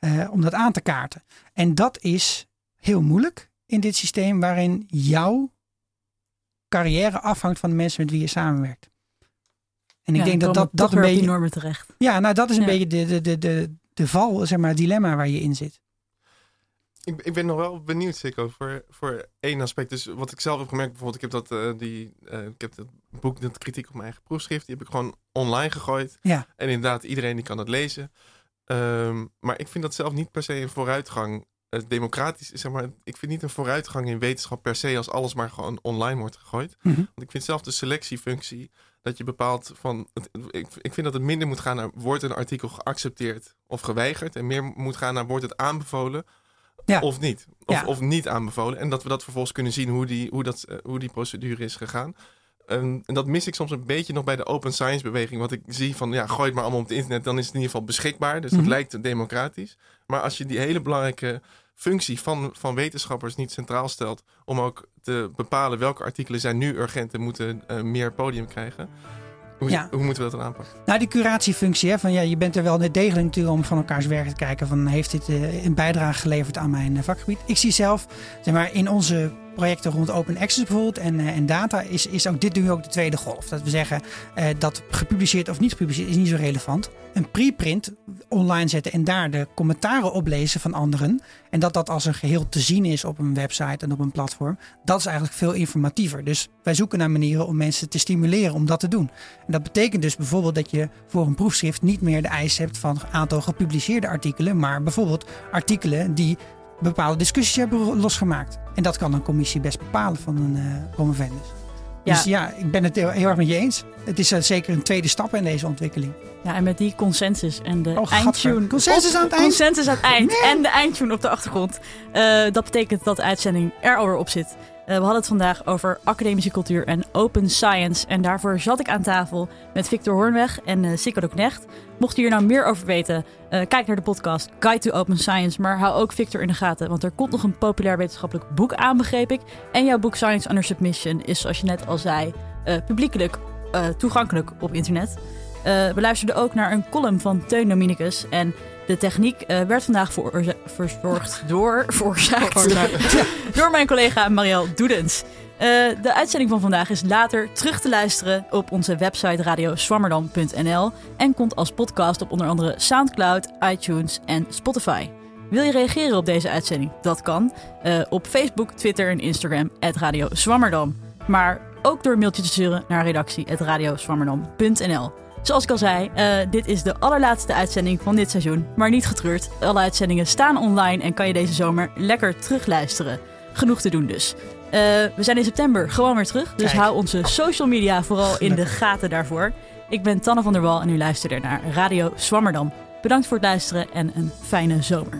uh, om dat aan te kaarten. En dat is heel moeilijk in dit systeem waarin jouw carrière afhangt van de mensen met wie je samenwerkt. En ik ja, denk dat dat, dat een beetje. normen terecht. Ja, nou dat is een Ja. beetje de, de, de, de, de val, zeg maar, het dilemma waar je in zit. Ik, ik ben nog wel benieuwd, Sikko, voor, voor één aspect. Dus wat ik zelf heb gemerkt, bijvoorbeeld, ik heb dat, eh, die, eh, ik heb dat boek, dat kritiek op mijn eigen proefschrift, die heb ik gewoon online gegooid. Ja. En inderdaad, iedereen die kan het lezen. Ehm, maar ik vind dat zelf niet per se een vooruitgang. democratisch, zeg maar, ik vind niet een vooruitgang in wetenschap per se als alles maar gewoon online wordt gegooid. Mhm. Want ik vind zelf de selectiefunctie dat je bepaalt van. Het, ik, ik vind dat het minder moet gaan naar wordt een artikel geaccepteerd of geweigerd. En meer moet gaan naar wordt het aanbevolen Ja. of niet. Of, Ja. of niet aanbevolen. En dat we dat vervolgens kunnen zien hoe die, hoe dat, eh, hoe die procedure is gegaan. Ehm, en dat mis ik soms een beetje nog bij de open science beweging. Wat ik zie van, ja, gooi het maar allemaal op het internet, dan is het in ieder geval beschikbaar. Dus Mhm. dat lijkt democratisch. Maar als je die hele belangrijke functie van, van wetenschappers niet centraal stelt... om ook te bepalen welke artikelen zijn nu urgent en moeten eh, meer podium krijgen... Hoe, Ja. hoe moeten we dat dan aanpakken? Nou, die curatiefunctie, hè, van ja, je bent er wel net degelijk natuurlijk om van elkaars werk te kijken. Van heeft dit eh, een bijdrage geleverd aan mijn eh, vakgebied? Ik zie zelf, zeg maar, in onze projecten rond open access bijvoorbeeld en, eh, en data is, is ook dit nu ook de tweede golf. Dat we zeggen eh, dat gepubliceerd of niet gepubliceerd is niet zo relevant. Een preprint online zetten en daar de commentaren oplezen van anderen. En dat dat als een geheel te zien is op een website en op een platform. Dat is eigenlijk veel informatiever. Dus wij zoeken naar manieren om mensen te stimuleren om dat te doen. En dat betekent dus bijvoorbeeld dat je voor een proefschrift niet meer de eis hebt van een aantal gepubliceerde artikelen. Maar bijvoorbeeld artikelen die bepaalde discussies hebben losgemaakt. En dat kan een commissie best bepalen van een eh promovendus. Ja. Dus ja, ik ben het heel, heel erg met je eens. Het is eh, zeker een tweede stap in deze ontwikkeling. Ja, en met die consensus en de Oh, eindtune. Consensus aan het eind? Consensus aan het eind. En de eindtune op de achtergrond. Eh, dat betekent dat de uitzending er alweer op zit. We hadden het vandaag over academische cultuur en open science. En daarvoor zat ik aan tafel met Victor Hoornweg en uh, Sikko de Knecht. Mocht je hier nou meer over weten, eh, kijk naar de podcast Guide to Open Science. Maar hou ook Victor in de gaten, want er komt nog een populair wetenschappelijk boek aan, begreep ik. En jouw boek Science Under Submission is, zoals je net al zei, eh, publiekelijk eh, toegankelijk op internet. We luisterden ook naar een column van Teun Dominicus. En de techniek werd vandaag verzorgd door, veroorzaakt, door mijn collega Marielle Doedens. Eh, de uitzending van vandaag is later terug te luisteren op onze website radioswammerdam.nl en komt als podcast op onder andere Soundcloud, iTunes en Spotify. Wil je reageren op deze uitzending? Dat kan eh, op Facebook, Twitter en Instagram Radio Zwammerdam. Maar ook door een mailtje te sturen naar redactie.radioswammerdam.nl. Zoals ik al zei, eh, dit is de allerlaatste uitzending van dit seizoen. Maar niet getreurd, alle uitzendingen staan online en kan je deze zomer lekker terugluisteren. Genoeg te doen dus. Eh, we zijn in september gewoon weer terug, dus Kijk. hou onze social media vooral in de gaten daarvoor. Ik ben Tanne van der Wal en u luistert naar Radio Zwammerdam. Bedankt voor het luisteren en een fijne zomer.